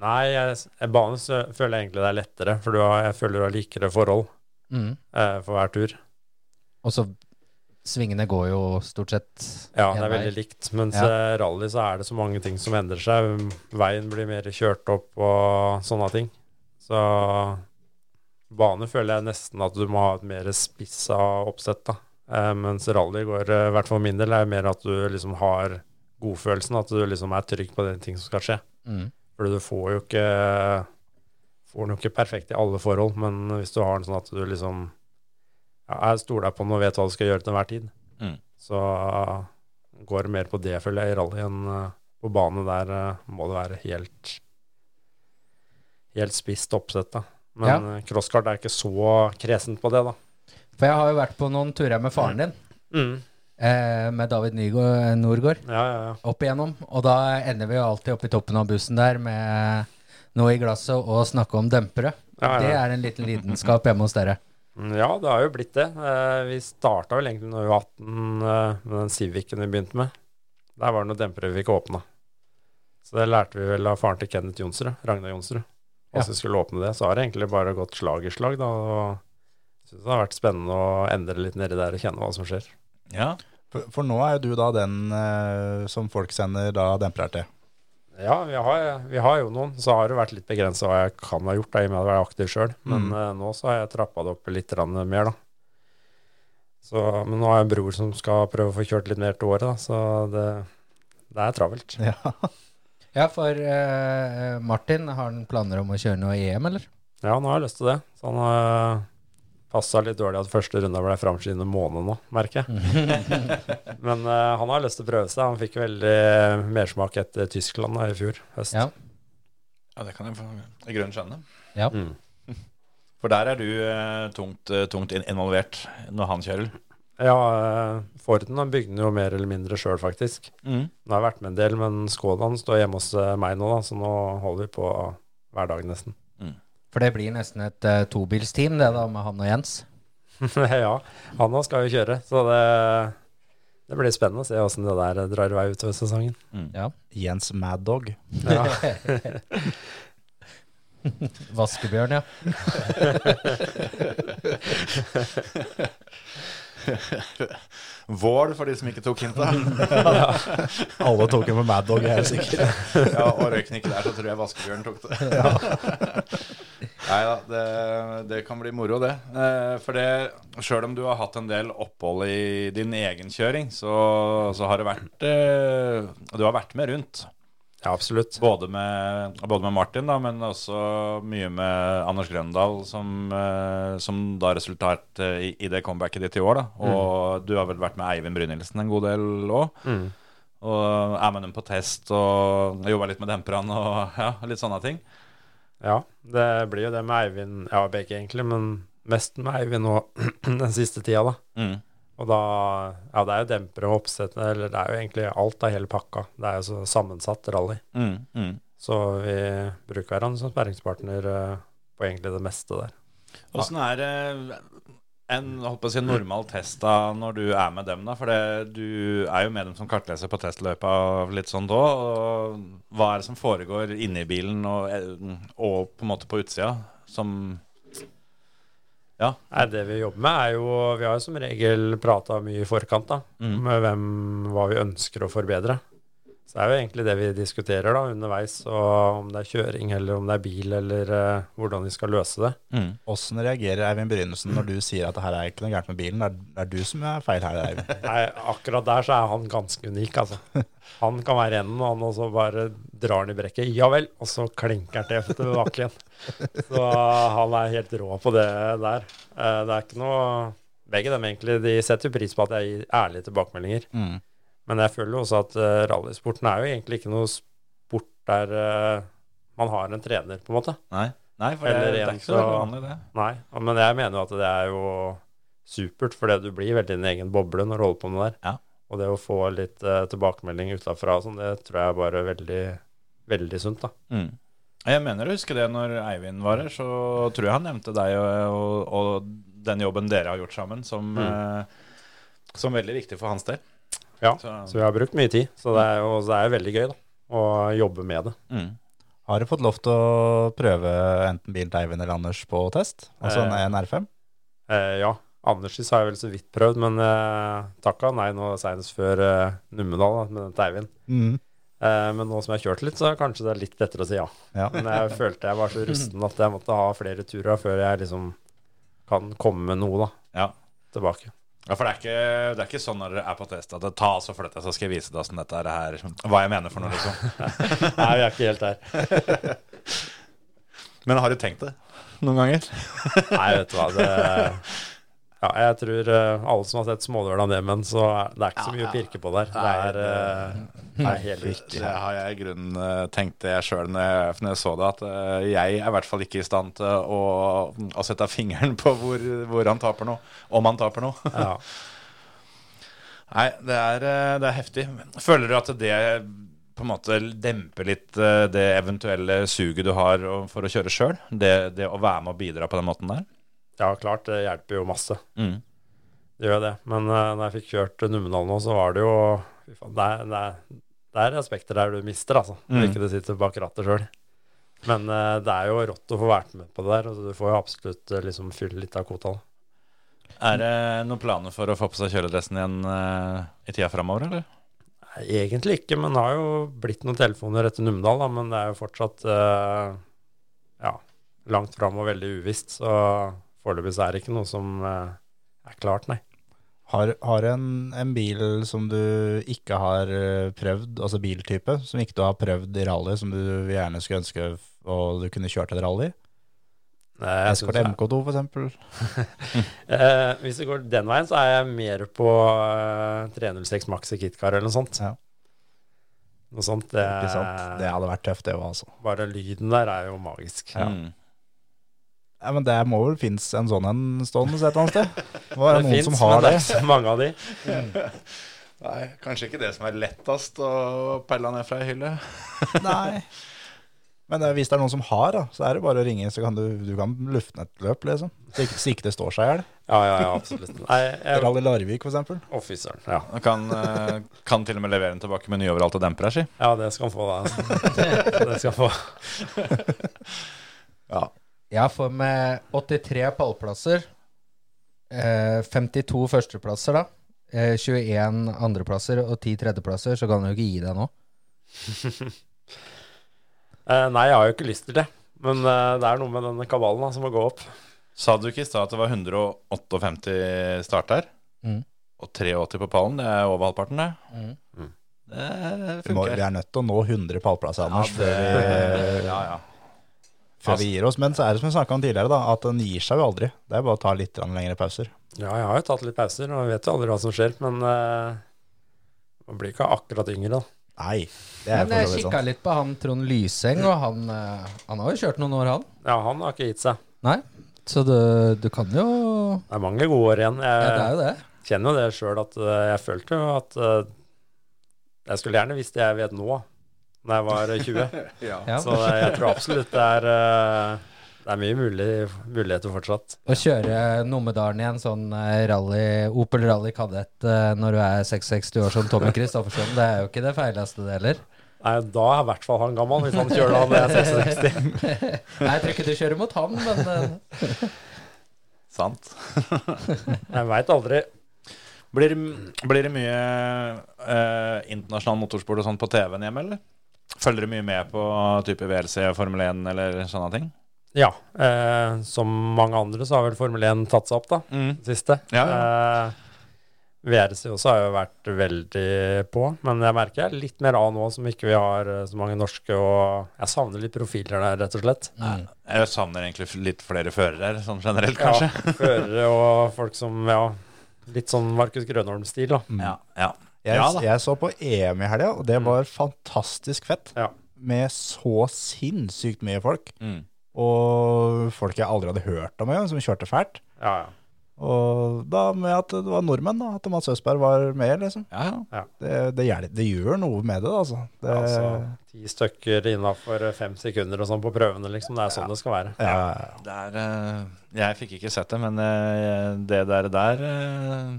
nei jeg, bane føler jeg egentlig det er lettere, for du har, jeg føler du har likere forhold Mm. eh, for hver tur. Og så svingene går jo stort sett Ja, det er veldig likt. Mens Ja. eh, rally så er det så mange ting som endrer seg. Veien blir mer kjørt opp og sånne ting. Så bane føler jeg nesten at du må ha et mer spissa oppsett, da. Eh, mens rally går, eh, i hvert fall min del, er mer at du liksom har godfølelsen, at du liksom er trygg på de ting som skal skje. mm. Fordi du får jo ikke Får den jo ikke perfekt i alle forhold, men hvis du har den sånn at du liksom ja, Jeg stoler på den og vet hva du skal gjøre til enhver tid. Mm. Så går det mer på det, føler jeg, i rally enn uh, på bane. Der uh, må det være helt helt spisst oppsett, da. Men Ja. uh, crosskart er ikke så kresent på det, da. For jeg har jo vært på noen turer med faren din, Mm. eh, med David Nygaard, Norgård, Ja, ja, ja. opp igjennom. Og da ender vi jo alltid oppe i toppen av bussen der med noe i glasset og snakke om dempere. Det er en liten lidenskap hjemme hos dere. Mm, Ja, det har jo blitt det. Eh, vi starta vel egentlig når vi var 18, eh, med den Civicen vi begynte med. Der var det noen dempere vi ikke åpna. Så det lærte vi vel av faren til Kenneth Jonsrud, Ragnar Jonsrud. Ja. Hvis vi skulle åpne det, så har det egentlig bare gått slag i slag, da. Og jeg syns det har vært spennende å endre litt nedi der og kjenne hva som skjer. Ja. For, for nå er jo du da den eh, som folk sender da dempere til. Ja, vi har, vi har jo noen. Så har det vært litt begrensa hva jeg kan ha gjort, da, i og med at jeg er aktiv sjøl. Men Mm. eh, nå så har jeg trappa det opp litt mer, da. Så, men nå har jeg en bror som skal prøve å få kjørt litt mer til året, da, så det, det er travelt. Ja. Ja, for uh, Martin, har han planer om å kjøre noe EM, eller? Ja, han har lyst til det. Så han har passa litt dårlig at første runde ble framskyndet en måned nå, merker jeg. Men uh, han har lyst til å prøve seg. Han fikk veldig mersmak etter Tyskland da, i fjor høst. Ja. ja, det kan jeg få- i grunnen skjønne. ja. Mm. For der er du eh, tungt, eh, tungt involvert når han kjører. Ja, eh, Forden han bygde den jo mer eller mindre sjøl, faktisk. Mm. Nå har jeg vært med en del, men Skådan står hjemme hos eh, meg nå, da, så nå holder vi på hver dag nesten. For det blir nesten et uh, tobilsteam, det da, med han og Jens. ja, han òg skal jo kjøre, så det, det blir spennende å se åssen det der drar i vei utover sesongen. Ja. Jens Mad Dog. Ja. Vaskebjørn, ja. Vål, for de som ikke tok hinta. Alle tok det med Mad Dog, jeg er helt sikker. ja, og røyken ikke der, så tror jeg vaskebjørnen tok det. Nei da, det, det kan bli moro, det. Eh, For det, sjøl om du har hatt en del opphold i din egen kjøring, så, så har det vært eh, Du har vært med rundt. Ja, absolutt. Både med, både med Martin, da, men også mye med Anders Grøndal, som, eh, som da resulterte i, i det comebacket ditt i år. da Og du har vel vært med Eivind Brynildsen en god del òg. Mm. Og er med dem på test og jobba litt med demperne og ja, litt sånne ting. Ja, det blir jo det med Eivind, ja begge egentlig, men mest med Eivind nå den siste tida, da. Mm. Og da, ja det er jo dempere og oppsett, eller det er jo egentlig alt av hele pakka. Det er jo så sammensatt rally. Mm. Mm. Så vi bruker hverandre som sperringspartner eh, på egentlig det meste der. Åssen er det en holdt på å si, normal test da når du er med dem? da? For det, du er jo med dem som kartleser på testløypa litt sånn da. Og hva er det som foregår inni bilen og, og på en måte på utsida som Ja. Nei, det vi jobber med, er jo Vi har jo som regel prata mye i forkant, da. Mm. Med hvem, hva vi ønsker å forbedre. Så det er jo egentlig det vi diskuterer da underveis, og om det er kjøring eller om det er bil, eller uh, hvordan vi skal løse det. Mm. Åssen reagerer Eivind Brynesen når du sier at det her er ikke noe gærent med bilen? Det er, det er du som er feil her, Eivind. Nei, akkurat der så er han ganske unik, altså. Han kan være enden, og han også bare drar han i brekket. Ja vel, og så klinker han til tilbake igjen. Så han er helt rå på det der. Uh, Det er ikke noe Begge dem egentlig, de setter jo pris på at jeg gir ærlige tilbakemeldinger. Mm. Men jeg føler jo også at uh, rallysporten er jo egentlig ikke noe sport der uh, man har en trener, på en måte. Nei. Nei, for det, Eller det er ikke så veldig vanlig, det. Nei, men jeg mener jo at det er jo supert, fordi du blir veldig din egen boble når du holder på med det der. Ja. Og det å få litt uh, tilbakemelding utafra og sånn, det tror jeg er bare veldig, veldig sunt, da. Mm. Jeg mener å huske det når Eivind var her, så tror jeg han nevnte deg og, og, og den jobben dere har gjort sammen, som, eh, som veldig viktig for hans del. Ja, Så, Så vi har brukt mye tid, så det er jo det er jo veldig gøy, da. Å jobbe med det. mm. Har du fått lov til å prøve enten bil til Eivind eller Anders på test? Altså Eh. en R5? Eh, ja, Anders' har jeg vel så vidt prøvd, men eh, takka nei nå senest før eh, Numedal med den til Eivind. Mm. Eh, men nå som jeg har kjørt litt, så er kanskje det er litt lettere å si ja. Ja. Men jeg følte jeg var så rusten at jeg måtte ha flere turer før jeg liksom kan komme med noe da, ja. tilbake. Ja, for det er, ikke, det er ikke sånn når dere er på test at det ta så flytt deg, så skal jeg vise deg hvordan dette er her, hva jeg mener for noe, liksom. Nei, vi er ikke helt der. Men har du tenkt det noen ganger? Nei, vet du hva, det Ja, jeg tror eh, alle som har sett Smådøla Nemen, så er det er ikke så mye å pirke på der. Det er, eh, det er helt vilt. Det har jeg i grunnen eh, tenkt det sjøl når, når jeg så det, at eh, jeg er i hvert fall ikke i stand til å, å sette fingeren på hvor, hvor han taper noe, om han taper noe. Ja. Nei, det er, eh, det er heftig. Føler du at det på en måte demper litt eh, det eventuelle suget du har for å kjøre sjøl? Det, det å være med og bidra på den måten der? Ja, klart, det hjelper jo masse. Mm. Det gjør det. Men uh, når jeg fikk kjørt Numedal nå, så var det jo faen, det, er, det, er, det er aspekter der du mister, altså. Når Mm. ikke du sitter bak rattet sjøl. Men uh, det er jo rått å få vært med på det der. Altså, Du får jo absolutt uh, liksom fylle litt av kvota. Er det noen planer for å få på seg kjøledressen igjen uh, i tida framover, eller? Nei, Egentlig ikke, men det har jo blitt noen telefoner etter Numedal, da, men det er jo fortsatt ja, langt fram og veldig uvisst. Så foreløpig så er det ikke noe som eh, er klart, nei. Har, har en, en bil som du ikke har eh, prøvd, altså biltype, som ikke du har prøvd i rally, som du gjerne skulle ønske og du kunne kjørt et rally? Eskort jeg Escort synes jeg- MK2 for eksempel. Eh, hvis det går den veien, så er jeg mer på eh, 306 Maxi Kitcar eller noe sånt. Ja. Noe sånt. Det, Ikke sant? Det hadde vært tøft det òg, altså. Bare lyden der er jo magisk. Ja. Mm. Ja, men det må vel finnes en sånn en stående et eller annet sted? Må være noen finnes, som men har det det. er mange av de. Nei, kanskje ikke det som er lettest å pelle ned fra ei hylle. Nei. Men hvis det er noen som har, da, så er det bare å ringe, så kan du, du kan lufte ned et løp, liksom. Så ikke, så ikke det står seg i hjel. Ja, ja, ja, absolutt. Nei, jeg, Rally Larvik, for eksempel. Å. Ja. Kan, eh, kan til og med levere den tilbake med nyoveralt og demper her, si. ja, det skal han få, da. altså. Det skal han få. Ja. Ja, for med 83 pallplasser, eh, 52 førsteplasser da, eh, 21 andreplasser og 10 tredjeplasser, så kan du jo ikke gi deg nå. Eh, nei, jeg har jo ikke lyst til det. Men eh, det er noe med denne kabalen da, som må gå opp. Sa du ikke i stad at det var 158 start her? Mm. Og 83 på pallen, det er over halvparten, det. Mm. Det Vi, må, funker. vi er nødt til å nå 100 pallplasser, Anders, det, før, vi, ja, ja. Før vi gir oss. Men så er det som vi snakka om tidligere, da, at den gir seg jo aldri. Det er bare å ta litt lengre pauser. Ja, jeg har jo tatt litt pauser, og jeg vet jo aldri hva som skjer. Men uh, man blir ikke akkurat yngre, da. Nei, det er Men jeg kikka litt på han Trond Lyseng, og han, uh, han har jo kjørt noen år, han. Ja, han har ikke gitt seg. Nei, så du, du kan jo Det er mange gode år igjen. Ja, det er jo det. kjenner jo det sjøl at uh, jeg følte jo at Jeg skulle gjerne visst det jeg vet nå, da jeg var 20. Ja. Så jeg tror absolutt det er eh, Det er mye mulig, muligheter fortsatt. Å kjøre Numedalen i en sånn eh, rally, Opel Rally Kadett eh, når du er 66 år som Tommy Christoffersen, det er jo ikke det feileste, det heller. Nei, da er i hvert fall han gammel, hvis han kjører da når jeg er 66. Nei, jeg tror ikke du kjører mot han, men eh, Sant. Jeg veit aldri. Blir, det- blir det mye eh, internasjonal motorsport og sånn på TV-en hjemme, eller? Følger du mye med på type VLC, Formel 1 eller sånne ting? Ja. Eh, som mange andre så har vel Formel 1 tatt seg opp, da. Mm. Det siste. Ja, Eh, VRC også har jo vært veldig på, men jeg merker jeg er litt mer av nå som ikke vi har eh, så mange norske, og jeg savner litt profiler der, rett og slett. Jeg savner egentlig litt flere førere, sånn generelt, kanskje. Ja, førere og folk som, ja, litt sånn Markus Grønholm-stil, da. Ja, ja. Jeg, Ja jeg så på EM i helga, og det var fantastisk fett. Ja. Med så sinnssykt mye folk. Mm. Og folk jeg aldri hadde hørt om engang, som kjørte fælt. Ja, ja. Og da med at det var nordmenn, da. At Mats Østberg var med, liksom. Ja, ja. Det, det, gjør, det gjør noe med det, altså. Det, Altså, ti stykker innafor fem sekunder og sånn på prøvene, liksom. Det er sånn det skal være. ja, ja, ja. Det er eh, Jeg fikk ikke sett det, men eh, det der der eh,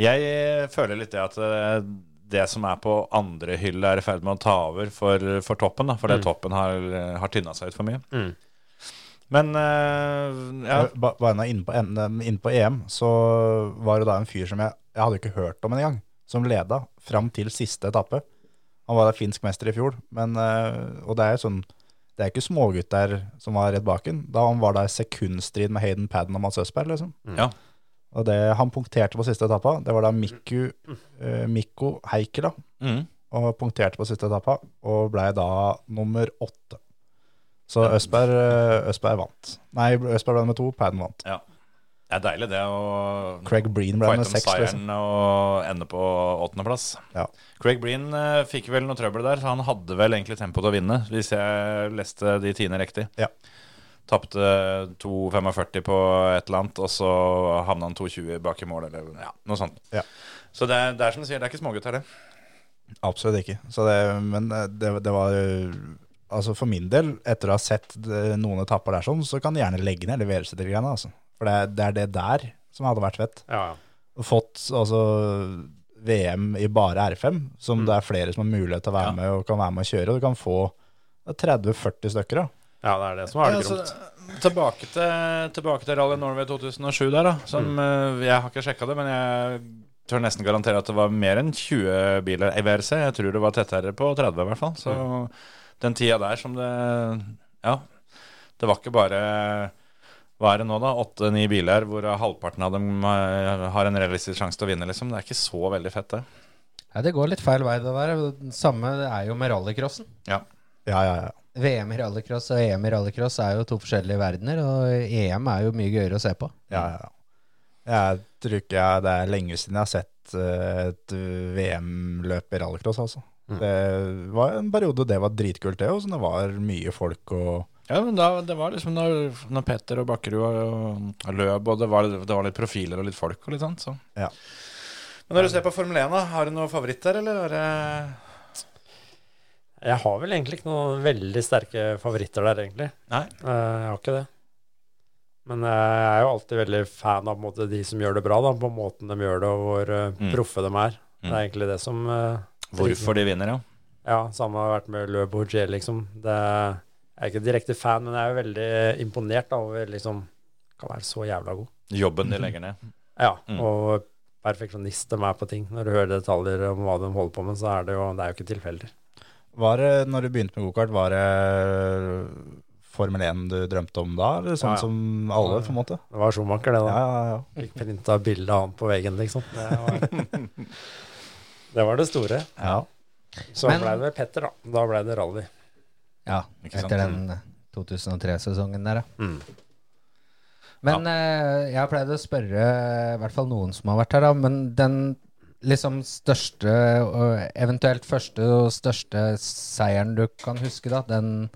Jeg føler litt det at eh, det som er på andre hylle, er i ferd med å ta over for, for toppen. da Fordi Mm. toppen har, har tynna seg ut for mye. Mm. Men uh, ja. Bare inne på, en- på EM, så var det da en fyr som jeg, jeg hadde ikke hørt om engang, som leda fram til siste etappe. Han var da finsk mester i fjor, men, uh, og det er jo sånn Det er ikke smågutter som var rett bak ham. Da han var da i sekundstrid med Hayden Padden og Mats Østberg, liksom. Ja. Og det han punkterte på siste etappa, det var da Miku, eh, Mikko Heikela. Mm. Og punkterte på siste etappa, og ble da nummer åtte. Så Østberg, eh, Østberg vant. Nei, Østberg ble nummer to, Padden vant. Ja. Det er deilig, det å Craig Breen ble nummer seks. Liksom. og ende på åttendeplass. Ja. Craig Breen eh, fikk vel noe trøbbel der, så han hadde vel egentlig tempo til å vinne, hvis jeg leste de tiende riktig. Ja. Tapte 2,45 på et eller annet, og så havna han 2,20 bak i mål, eller ja, noe sånt. Ja. Så det, det er som du sier, det er ikke smågutt her, det. Absolutt ikke. Så det, men eh, det, det var Altså For min del, etter å ha sett eh, noen etapper der sånn, så kan de gjerne legge ned leverelsetilgreiene. Altså. For det, er- det er det der som hadde vært fett. Ja, ja. Fått altså VM i bare R5, som Mm. det er flere som har mulighet til å være Ja. med og kan være med og kjøre. Og du kan få 30-40 stykker. da. Ja, det er det som er det så, gromt. tilbake, til, tilbake til Rally Norway 2007 der, da. Som mm. Jeg har ikke sjekka det, men jeg tør nesten garantere at det var mer enn 20 biler i VRC. Jeg tror det var tettere på 30 i hvert fall. Så den tida der som det Ja. Det var ikke bare Hva er det nå, da? Åtte-ni biler hvor halvparten av dem eh, har en realistisk sjanse til å vinne, liksom. Det er ikke så veldig fett, det. Nei, det går litt feil vei, det der. Det Samme er jo med rallycrossen. Ja, ja, ja. VM i rallycross og EM i rallycross er jo to forskjellige verdener, og EM er jo mye gøyere å se på. ja, ja. Jeg tror ikke jeg, det er lenge siden jeg har sett eh, et VM-løp i rallycross, altså. Mm. Det var en periode det var dritkult, det òg. Det var mye folk og Ja, men da, det var liksom når, når Petter og Bakkerud og, og løp, og det var, det var litt profiler og litt folk og litt sånt, så. Ja. Men når du ser på Formel 1, da, har du noen favoritter, eller er det Jeg har vel egentlig ikke noen veldig sterke favoritter der, egentlig. Nei. Eh, jeg har ikke det. Men jeg er jo alltid veldig fan av måte, de som gjør det bra, da, på måten de gjør det, og hvor eh, Mm. proffe de er. Det Mm. er egentlig det som uh, Hvorfor de vinner, ja. Ja, samme har vært med Le Bourget, liksom. Det, jeg er ikke direkte fan, men jeg er jo veldig imponert da, over liksom Kan være så jævla god. Jobben de legger ned. Ja, Mm. og perfeksjonist de er på ting. Når du hører detaljer om hva de holder på med, så er det jo, det er jo ikke tilfeldig. Var det, når du begynte med gokart, var det Formel 1 du drømte om da? Eller sånn Ja, ja. som alle, på en måte? Det var Schumacher, det, da. ja, ja. ja. Fikk printa bilde av han på veggen, liksom. Det var det, var det store. ja. Så Men- ble det Petter, da. Da ble det rally. Ja, Ikke sant? etter den 2003-sesongen der, ja. Mm. Men eh, jeg har pleid å spørre i hvert fall noen som har vært her, da. Men den liksom største, eventuelt første og største seieren du kan huske, da? Den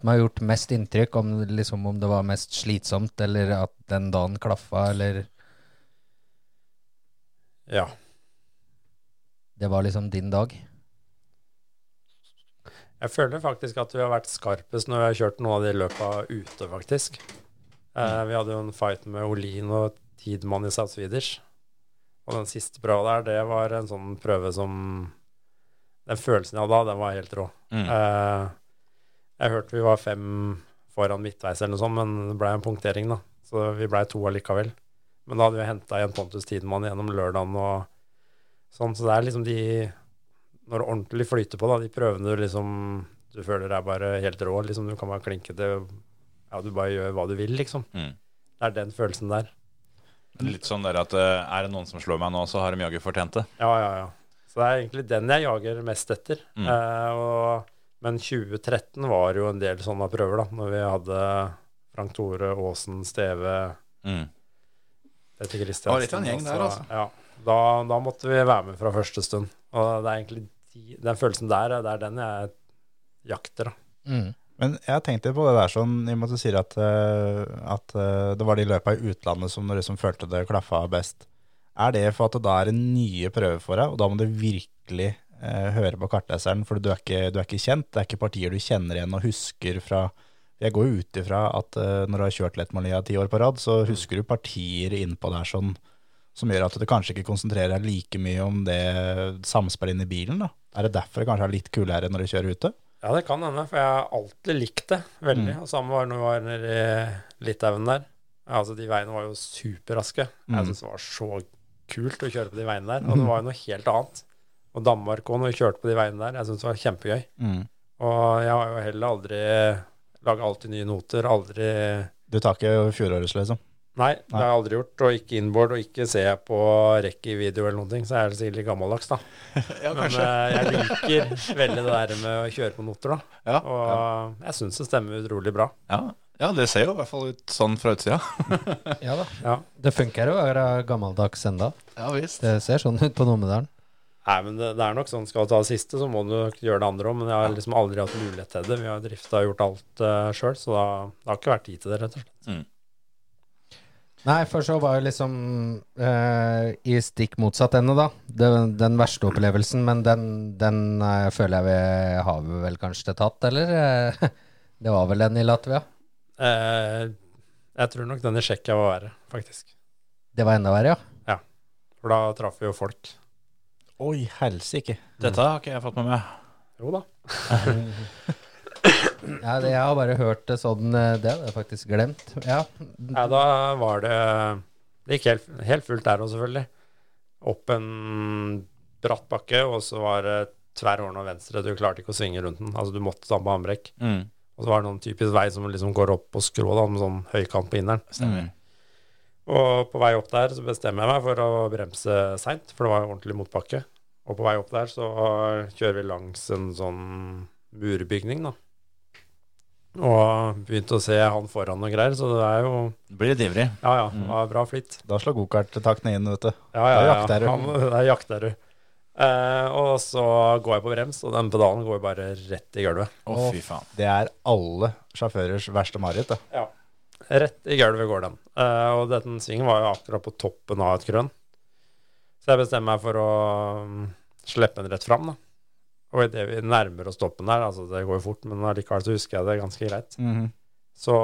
som har gjort mest inntrykk, om, liksom, om det var mest slitsomt, eller at den dagen klaffa, eller Ja. det var liksom din dag? Jeg føler faktisk at vi har vært skarpest når vi har kjørt noen av de løpa ute, faktisk. Eh, vi hadde jo en fight med Olin og Tidemann i South Swedish. Og den siste prøva der, det var en sånn prøve som Den følelsen jeg hadde da, den var helt rå. Mm. Eh, jeg hørte vi var fem foran midtveis eller noe sånt, men det ble en punktering, da. Så vi blei to allikevel. Men da hadde vi henta igjen Pontus Tidemann gjennom lørdagen og sånn, så det er liksom de Når det ordentlig flyter på, da, de prøvene du liksom Du føler er bare helt rå, liksom. Du kan bare klinke til Ja, du bare gjør hva du vil, liksom. Mm. Det er den følelsen der. Litt sånn der at eh, er det noen som slår meg nå, så har de jaggu fortjent det. Ja, ja, ja. Så det er egentlig den jeg jager mest etter. Mm. Eh, og, men 2013 var jo en del sånne prøver, da. Når vi hadde Frank Tore, Aasen, Steve, Mm. Petter Det Kristiansen. var litt av en gjeng der, altså. Ja, da, da måtte vi være med fra første stund. Og det er egentlig de, den følelsen der, det er den jeg jakter, da. Mm. Men jeg tenkte på det der sånn, i og med at du sier at, eh, at eh, det var de løpa i utlandet som du liksom følte det klaffa best. Er det for at det da er en nye prøve for deg, og da må du virkelig eh, høre på kartleseren, for du er, ikke, du er ikke kjent, det er ikke partier du kjenner igjen og husker fra Jeg går jo ut ifra at eh, når du har kjørt Lettmalia ti år på rad, så husker du partier innpå der sånn, som gjør at du kanskje ikke konsentrerer deg like mye om det samspillet inni bilen. da. Er det derfor det kanskje er litt kulere når du kjører ute? Ja, det kan hende, for jeg har alltid likt det veldig. Og samme var når vi var nede i Litauen der. Altså, de veiene var jo superraske. Jeg Mm. syntes det var så kult å kjøre på de veiene der. Og det var jo noe helt annet. Og Danmark òg, når vi kjørte på de veiene der. Jeg syntes det var kjempegøy. Mm. Og jeg har jo heller aldri Laga alltid nye noter. Aldri Du tar ikke fjorårets, liksom? Nei, det har jeg aldri gjort. Og ikke inboard, og ikke ser jeg på rekkevideo eller noen ting. Så jeg er sikkert litt gammeldags, da. Men eh, jeg liker veldig det der med å kjøre på noter, da. Ja, Og jeg syns det stemmer utrolig bra. ja. ja, det ser jo i hvert fall ut sånn fra utsida. Ja da. Ja. Det funker jo å være gammeldags enda. Ja visst. Det ser sånn ut på Numedalen. Nei, men det, det er nok sånn skal du ta det siste, så må du gjøre det andre òg. Men jeg har liksom aldri hatt mulighet til det. Vi har drifta og gjort alt uh, sjøl, så da, det har ikke vært tid til det, rett og slett. Nei, for så var jo liksom eh, i stikk motsatt ende, da. Den, den verste opplevelsen, men den, den eh, føler jeg vi har vi vel kanskje tatt, eller? Eh, det var vel den i Latvia? Eh, jeg tror nok den i Tsjekkia var verre, faktisk. Det var enda verre, ja. For da traff vi jo folk. Oi, helsike. Dette har ikke jeg fått med meg. Jo da. ja det, jeg har bare hørt det sånn, eh, det hadde jeg faktisk glemt. Ja. ja, da var det Det gikk helt, helt fullt der òg, selvfølgelig. Opp en bratt bakke, og så var det tverr hånd og venstre. Du klarte ikke å svinge rundt den. Altså, du måtte ta på håndbrekk. Mm. Og så var det noen typisk vei som liksom går opp på skrå, da, med sånn høykant på inneren. Stemmer. Og på vei opp der så bestemmer jeg meg for å bremse seint, for det var ordentlig motbakke. Og på vei opp der så kjører vi langs en sånn murbygning, da. Og begynte å se han foran og greier, så det er jo Blir litt ivrig. Ja, ja, det var bra flytt. Da slår gokarttaktene inn, vet du. Ja, ja, ja. jakter du. Han, der jakter du. Eh, og så går jeg på brems, og den pedalen går bare rett i gulvet. Å, fy faen. Det er alle sjåførers verste mareritt. det. Ja. Rett i gulvet går den. Eh, og den svingen var jo akkurat på toppen av et krønn. Så jeg bestemmer meg for å mm, slippe den rett fram, da. Og idet vi nærmer oss toppen der, altså det går jo fort, men allikevel så husker jeg det ganske greit, så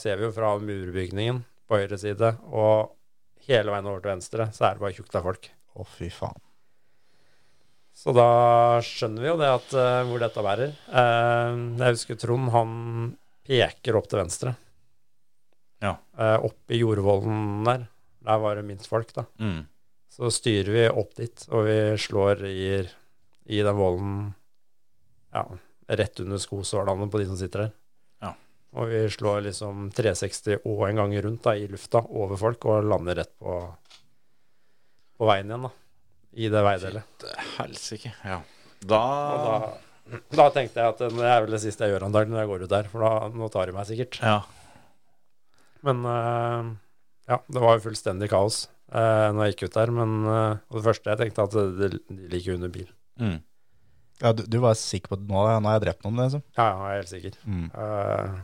ser vi jo fra murbygningen på høyre side, og hele veien over til venstre, så er det bare tjukt av folk. Å, fy faen. Så da skjønner vi jo det at uh, hvor dette bærer. Uh, jeg husker Trond, han peker opp til venstre. Ja. Uh, opp i jordvollen der. Der var det minst folk, da. Mm. Så styrer vi opp dit, og vi slår i, i den volden ja, rett under skosålene på de som sitter der. Ja. Og vi slår liksom 360 og en gang rundt da, i lufta over folk, og lander rett på, på veien igjen, da. I det veidelet. Helsike. Ja. Da, da, da tenkte jeg at det er vel det siste jeg gjør antagelig når jeg går ut der, for da, nå tar de meg sikkert. Ja. Men uh, ja, det var jo fullstendig kaos. uh, når jeg gikk ut der. Men uh, det første jeg tenkte, at det, de ligger under bil. Mm. Ja, du, du var sikker på at nå, nå har jeg drept noen, liksom? Ja, ja, jeg er helt sikker. Mm. Uh,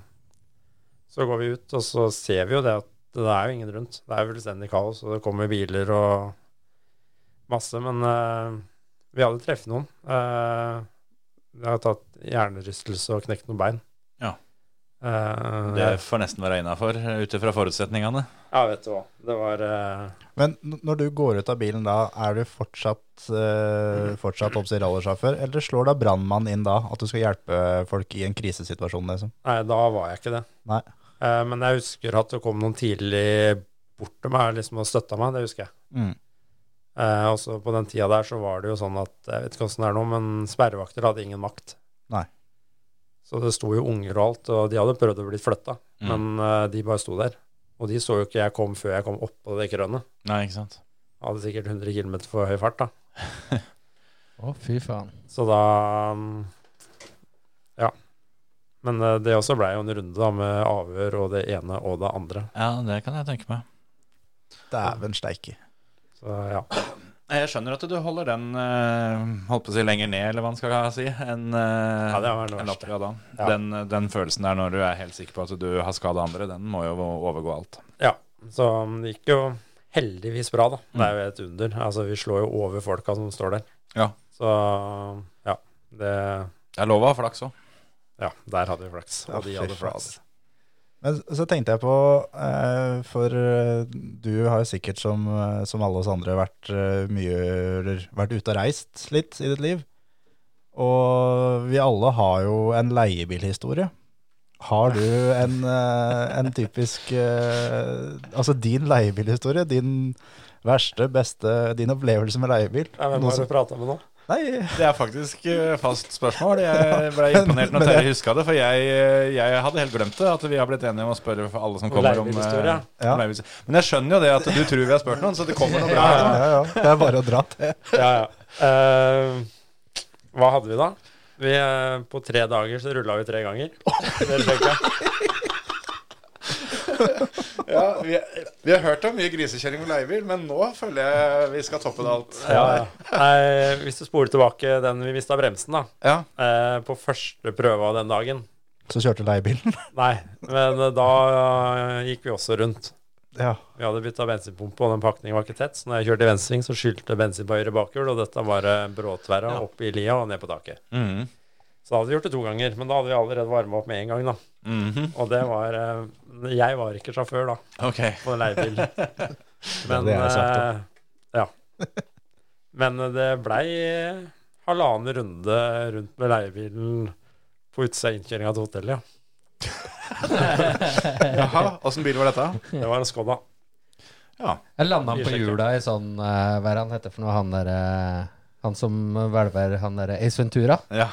så går vi ut, og så ser vi jo det at det er jo ingen rundt. Det er jo fullstendig kaos, og det kommer biler og masse. Men uh, vi hadde truffet noen. Uh, vi har tatt hjernerystelse og knekt noen bein. Ja. Eh, Det får nesten være innafor, ut ifra forutsetningene. ja, vet du hva. Det var uh... Men når du går ut av bilen da, er du fortsatt, uh, fortsatt rallersjåfør, eller slår da brannmann inn da, at du skal hjelpe folk i en krisesituasjon, liksom? Nei, da var jeg ikke det. Nei. Eh, men jeg husker at det kom noen tidlig bort til meg liksom, og støtta meg. Det husker jeg. Mm. og også på den tida der så var det jo sånn at Jeg vet ikke åssen det er nå, men sperrevakter hadde ingen makt. Nei. Så det sto jo unger og alt, og de hadde prøvd å bli flytta, Mm. men uh, de bare sto der. Og de så jo ikke jeg kom før jeg kom opp på det krønet. Nei, ikke sant. Hadde sikkert 100 km for høy fart, da. Å, fy faen. Så da um, Ja. Men uh, det også blei jo en runde da med avhør og det ene og det andre. Ja, det kan jeg tenke meg. Dæven steike. Så ja. Jeg skjønner at du holder den uh, holdt på å si lenger ned, eller hva man skal si, enn uh, Ja, det var en latter da. Ja. Den, den følelsen der når du er helt sikker på at du har skada andre, den må jo overgå alt. Ja, så um, det gikk jo heldigvis bra, da. Det er jo et under. Altså, vi slår jo over folka som står der. Ja. Så ja, det Det er lov å ha flaks òg. Ja, der hadde vi flaks. Ja, Og de hadde flaks. Men så tenkte jeg på, eh, for eh, du har sikkert som, eh, som alle oss andre vært mye, vært ute og reist litt i ditt liv. Og vi alle har jo en leiebilhistorie. Har du en, en typisk Altså din leiebilhistorie? Din verste, beste Din opplevelse med leiebil? Ja, hvem har du prata med nå? Nei, Det er faktisk eh, fast spørsmål. Jeg ble imponert når Terje huska det, for jeg, eh, jeg hadde helt glemt det. At vi har blitt enige om å spørre for alle som kommer om eh, ja. om. Men jeg skjønner jo det at du tror vi har spurt noen, så det kommer noe bra. ja, ja, ja. Det er bare å dra til. Ja, ja. Eh, hva hadde vi da? Vi, på tre dager så rulla vi tre ganger. Det? Ja, vi, vi har hørt om mye grisekjøring med leiebil, men nå føler jeg vi skal toppe det alt. Ja, ja. Nei, hvis du spoler tilbake den vi mista bremsen, da. Ja. eh, på første prøve av den dagen. Så kjørte leiebilen. Nei, men eh, da eh, gikk vi også rundt. Ja. Vi hadde bytta bensinpumpe, og den pakningen var ikke tett. Så når jeg kjørte i venstresving, så skylte bensin på høyre bakhjul, og dette var bråtverra ja. opp i lia og ned på taket. Mm. Så da hadde vi gjort det to ganger, men da hadde vi allerede varma opp med en gang, da. Mhm. Og det var eh, Jeg var ikke sjåfør, da, Ok. på en leiebil. Men Det er sagt, eh, Ja. Men eh, det blei halvannen runde rundt med leiebilen på utsida av innkjøringa til hotellet, ja. Jaha, åssen bil var dette? Det var en Skoda. Ja. Jeg landa på hjula i sånn eh, Hva er han heter for noe? Han derre Han som hvelver han derre Ace Ventura? Ja.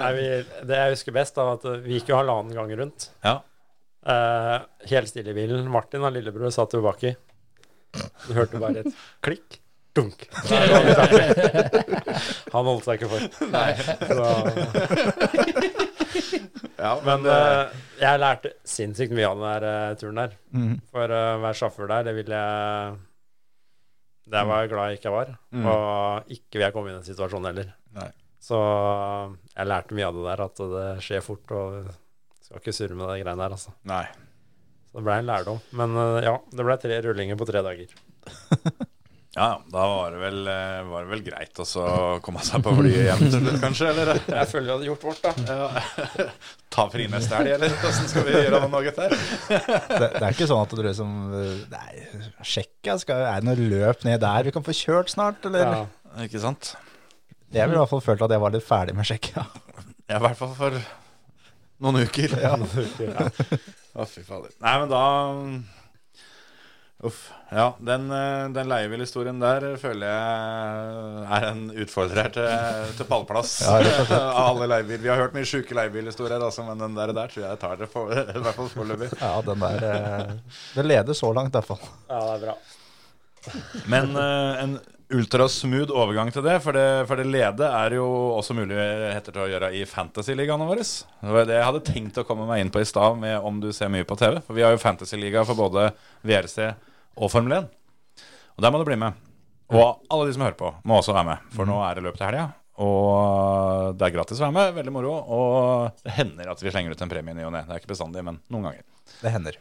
Nei, vi, det jeg husker best, da, at vi gikk jo halvannen gang rundt. Ja. Eh, helt stille i bilen. Martin, han lillebror, satt jo baki. Du hørte bare et klikk. Dunk. Han holdt seg ikke for. Så, ja men eh, jeg lærte sinnssykt mye av den der uh, turen der. Mm. For å være sjåfør der, det ville jeg Det var jeg glad jeg ikke var. Mm. Og ikke vil jeg komme i den situasjonen heller. Nei. Så jeg lærte mye av det der, at det skjer fort, og skal ikke surre med de greiene der, altså. Nei. Så det ble en lærdom. Men eh, ja, det ble tre rullinger på tre dager. Ja, ja, da var det vel, eh, var det vel greit også å komme seg på flyet hjem til slutt, kanskje? Eller Jeg føler vi hadde gjort vårt, da. ja. ta fri neste helg, eller åssen skal vi gjøre noe gutter? Det, det er ikke sånn at du liksom Nei, sjekk, jeg skal, er det noe løp ned der? Vi kan få kjørt snart, eller? Ja. Ikke sant? Jeg ville i hvert fall følt at jeg var litt ferdig med sjekka. ja. Ja, i hvert fall for noen uker. Ja. Å, fy fader. Nei, men da Uff. Ja, den, eh, den leiebilhistorien der føler jeg er en utfordrer til, til pallplass. Ja. Av alle leiebil. Vi har hørt mye sjuke leiebilhistorier, altså, men den der, der tror jeg tar det for, i hvert fall foreløpig. Ja, den der eh, Det leder så langt, i hvert fall. ja, det er bra. Men eh, en ultrasmooth overgang til det, for det, for det lede er jo også muligheter til å gjøre i fantasyligaene våre. Det var det jeg hadde tenkt å komme meg inn på i stad, med om du ser mye på TV. For vi har jo fantasyliga for både VRC og Formel 1. Og der må du bli med. Og alle de som hører på, må også være med. For nå er det løp til helga. Og det er gratis å være med. Veldig moro. Og det hender at vi slenger ut en premie i ny og ne. Det er ikke bestandig, men noen ganger. Det hender.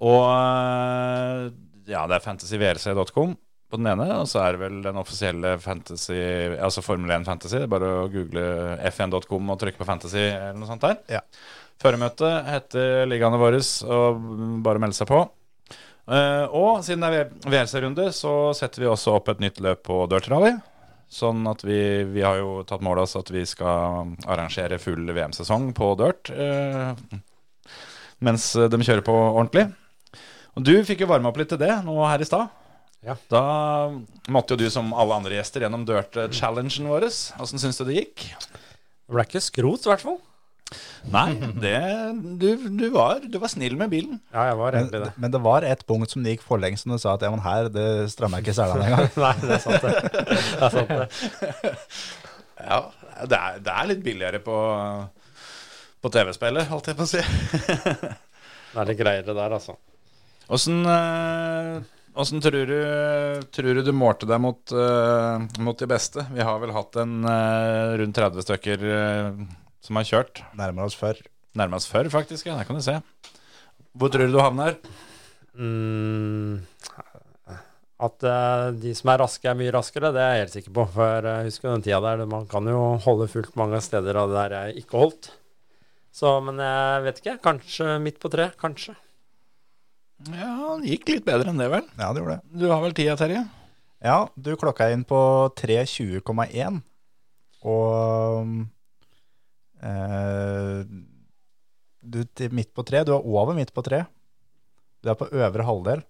Og øh, ja, det er fantasyvrc.com på den ene, og så er det vel den offisielle fantasy, altså Formel 1 Fantasy. Det er bare å google fn.com og trykke på fantasy eller noe sånt der. Ja. Føremøte heter ligaene våre, og bare melde seg på. Uh, og siden det er VRC-runde, så setter vi også opp et nytt løp på Dirt Rally. Sånn at vi, vi har jo tatt mål av oss at vi skal arrangere full VM-sesong på Dirt. uh, mens de kjører på ordentlig. Og du fikk jo varme opp litt til det nå her i stad. Ja. Da måtte jo du som alle andre gjester gjennom Dirt-challengen vår. Åssen syns du det gikk? Det ble ikke skrot, i hvert fall. Nei, det, du, du, var, du var snill med bilen. Ja, jeg var Men, i det. men det var et punkt som det gikk forlengs, som du sa at ja, men her det strammer jeg ikke selene engang. Nei, det er sant, det. det, er sant, det. Ja, det er, det er litt billigere på, på TV-spillet, holdt jeg på å si. Det er litt greiere der, altså. Åssen åssen tror du, tror du du målte deg mot, uh, mot de beste? Vi har vel hatt en uh, rundt 30 stykker uh, som har kjørt. Nærmer oss før. Nærmest før, faktisk. Ja, der kan du se. Hvor tror du du havner? Mm, at de som er raske, er mye raskere, det er jeg helt sikker på. For jeg husker den tida der man kan jo holde fullt mange steder av det der jeg ikke holdt. Så, men jeg vet ikke. Kanskje midt på tre. Kanskje. Ja, det gikk litt bedre enn det, vel. Ja, det gjorde det. Du har vel tida, Terje? Ja, du klokka inn på 3.20,1. Og eh, du til midt på tre. Du er over midt på tre. Du er på øvre halvdel.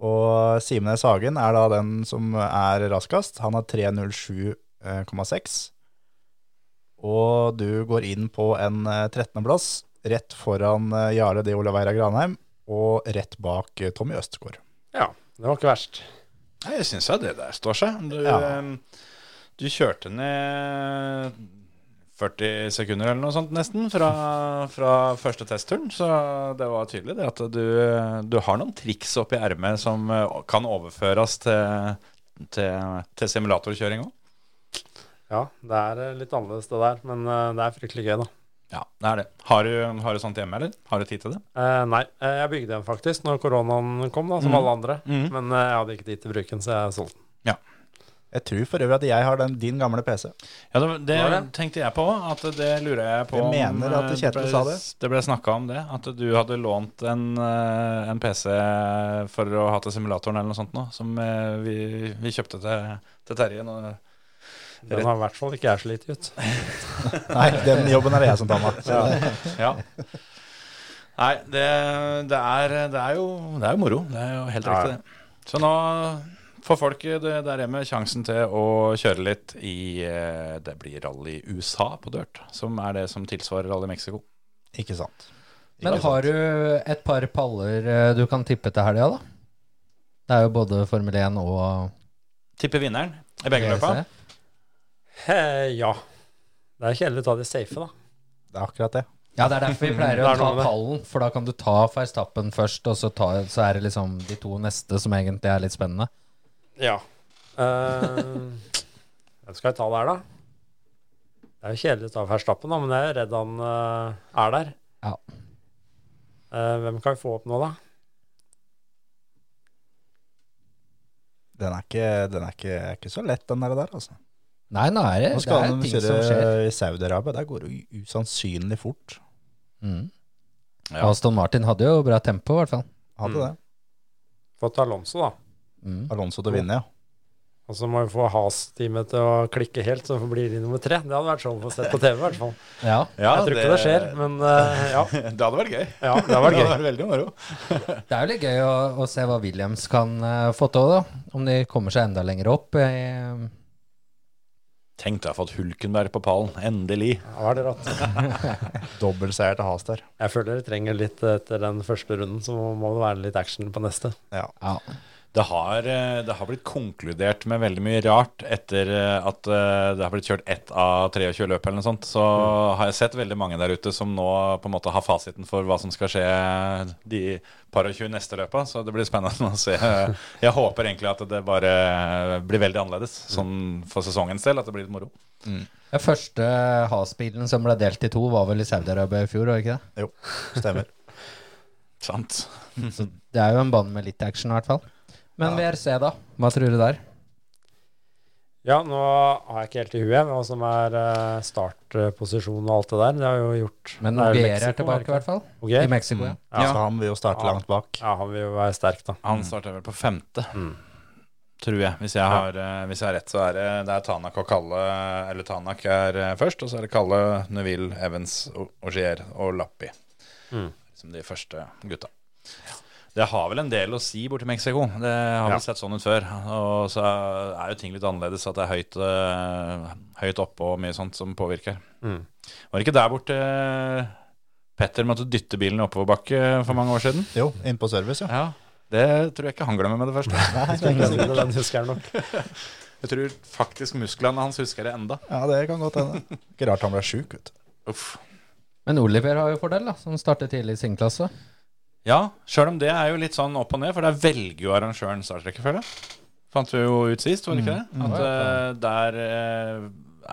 Og Simen S. Hagen er da den som er raskest. Han har 3.07,6. Og du går inn på en eh, 13.-plass, rett foran eh, Jarle D. Olaveira Granheim, og rett bak eh, Tommy Østgaard. Ja, det var ikke verst. Nei, Jeg syns det der står seg. Du, Ja. eh, du kjørte ned 40 sekunder eller noe sånt nesten fra, fra første testturen. Så det var tydelig det at du, du har noen triks oppi ermet som eh, kan overføres til, til, til simulatorkjøring òg. Ja, det er litt annerledes det der, men det er fryktelig gøy, da. Ja, det er det. Har du, har du sånt hjemme, eller? Har du tid til det? Eh, nei, eh, jeg bygde en faktisk når koronaen kom, da, som mm. alle andre. Mm. Men eh, jeg hadde ikke tid til bruken, så jeg solgte den. Ja. Jeg tror for øvrig at jeg har den, din gamle PC. Ja, det, det det? tenkte jeg på. At det lurer jeg på Jeg om, mener at eh, Kjetil ble- sa det. Det ble snakka om det. At du hadde lånt en, en PC for å ha til simulatoren eller noe sånt nå, som vi, vi kjøpte til, til Terje. nå. Den har i hvert fall ikke jeg slitt ut. Nei, den jobben er det jeg som tar meg. Så Ja. Nei, det, det, er, det, er jo, det er jo moro. Det er jo helt Ja. riktig, det. Så nå får folk der hjemme sjansen til å kjøre litt i eh, Det blir rally USA på Dirt, som er det som tilsvarer rally Mexico. Ikke sant. Men har du et par paller eh, du kan tippe til helga, da? Det er jo både Formel 1 og Tippe vinneren i begge løpa. Eh, ja. Det er kjedelig å ta de safe, da. Det er akkurat det. Ja, det er derfor vi pleier å ta pallen, for da kan du ta Verstappen først, og så, ta, så er det liksom de to neste som egentlig er litt spennende. Ja. Eh, hvem skal jeg ta der, da? Det er jo kjedelig å ta Verstappen, da, men jeg er redd han uh, er der. Ja. Uh, hvem kan vi få opp nå, da? Den er ikke, den er ikke, er ikke så lett, den der, der altså. Nei, nå er det, Nå det er ting som skjer. i Saudi-Arabia. Der går det jo usannsynlig fort. Mm. Ja. Aston Martin hadde jo bra tempo, i hvert fall. Hadde Mm. det. Fått Alonso, da. Mm. Alonso til å vinne, ja. Og så må vi få Has-teamet til å klikke helt, så blir de nummer tre. Det hadde vært sånn å få sett på TV, i hvert fall. Ja. Ja, jeg tror ikke det skjer, men uh, ja. Det hadde vært gøy. ja. Det hadde vært gøy. Det hadde vært veldig moro. Det er jo litt gøy å, å se hva Williams kan uh, få til, da. Om de kommer seg enda lenger opp. eh, Tenk deg å ha fått Hulkenberg på pallen. Endelig. Ja, det rått. rått. Dobbeltseier til Has der. Jeg føler dere trenger litt etter den første runden, så må det være litt action på neste. Ja. ja. Det har, eh, det har blitt konkludert med veldig mye rart etter eh, at eh, det har blitt kjørt ett av 23 løp eller noe sånt. Så har jeg sett veldig mange der ute som nå på en måte har fasiten for hva som skal skje de par og 20 neste løpa. Så det blir spennende å se. Jeg håper egentlig at det bare blir veldig annerledes sånn for sesongens del. At det blir litt moro. Den første Has-bilen som ble delt i to, var vel i Saudi-Arabia i fjor, var det ikke det? Jo, stemmer. Sant. Det er jo en bane med litt action, i hvert fall. Men VRC, da? Hva tror du der? Ja, nå har jeg ikke helt i huet hva som er eh, startposisjon og alt det der. Det har jo gjort Men er Ogier er tilbake, i hvert fall. Okay. I Mexico, ja. Ja. Så han vil jo starte Ja. langt bak. Ja, han vil jo være sterk, da. Han starter vel på femte, Mm. tror jeg. Hvis jeg har, eh, hvis jeg har rett, så er det, det er Tanak og Kalle Eller Tanak er eh, først, og så er det Kalle, Neville, Evans, Ogier og Lappi. Mm. Som de første gutta. Det har vel en del å si borti Mexico. Det har Ja. vel sett sånn ut før. Og så er jo ting litt annerledes, at det er høyt, eh, høyt oppe og mye sånt som påvirker. Mm. Var det ikke der borte eh, Petter måtte dytte bilen i oppoverbakke for mange år siden? Jo, inn på service, ja. Ja, Det tror jeg ikke han glemmer med det første. Nei, det den husker jeg nok. Jeg tror faktisk musklene hans husker det enda. Ja, det kan godt hende. Ikke rart han ble sjuk, vet du. Uff. Men Oliver har jo fordel, da, som starter tidlig i sin klasse. Ja, sjøl om det er jo litt sånn opp og ned, for der velger jo arrangøren startrekkefølge. Fant vi jo ut sist, var det ikke det? At uh, der uh,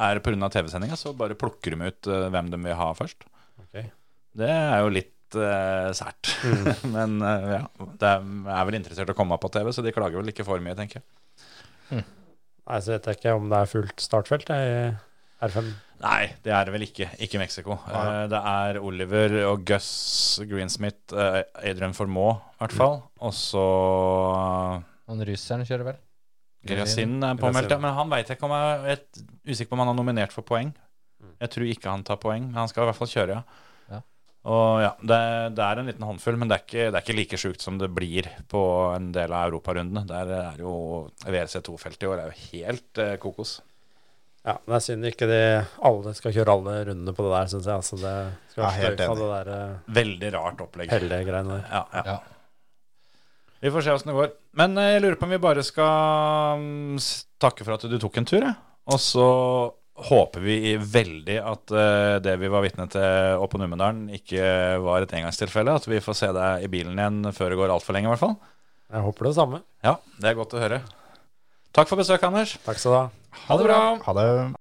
er pga. TV-sendinga, så bare plukker de ut uh, hvem de vil ha først. Okay. Det er jo litt eh, sært. Men eh, ja, det er, er vel interessert i å komme på TV, så de klager vel ikke for mye, tenker jeg. Nei, så vet jeg ikke om det er fullt startfelt i R5. Nei, det er det vel ikke. Ikke Mexico. Eh, det er Oliver og Gus Greensmith, eh, Adrian Formoe i hvert fall. Og så Han russeren kjører vel? Grasin er påmeldt, ja, men han veit jeg ikke om jeg er usikker på om han er nominert for poeng. Jeg tror ikke han tar poeng, men han skal i hvert fall kjøre, ja. Ja. Og ja, det, det er en liten håndfull, men det er ikke, det er ikke like sjukt som det blir på en del av europarundene. Der er jo WRC2-feltet i år er jo helt eh, kokos. Ja, det er synd ikke de alle skal kjøre alle rundene på det der, syns jeg. Altså, det skal Ja, helt enig. det der uh, Veldig rart opplegg. Der. Ja, ja. Ja. Vi får se åssen det går. Men eh, jeg lurer på om vi bare skal mm, takke for at du tok en tur. jeg. Og så håper vi veldig at eh, det vi var vitne til oppe på Numedalen, ikke var et engangstilfelle. At vi får se deg i bilen igjen før det går altfor lenge, i hvert fall. Jeg håper det samme. Ja, det er godt å høre. Takk for besøket, Anders. Takk skal du ha. Ha det bra. Ha det.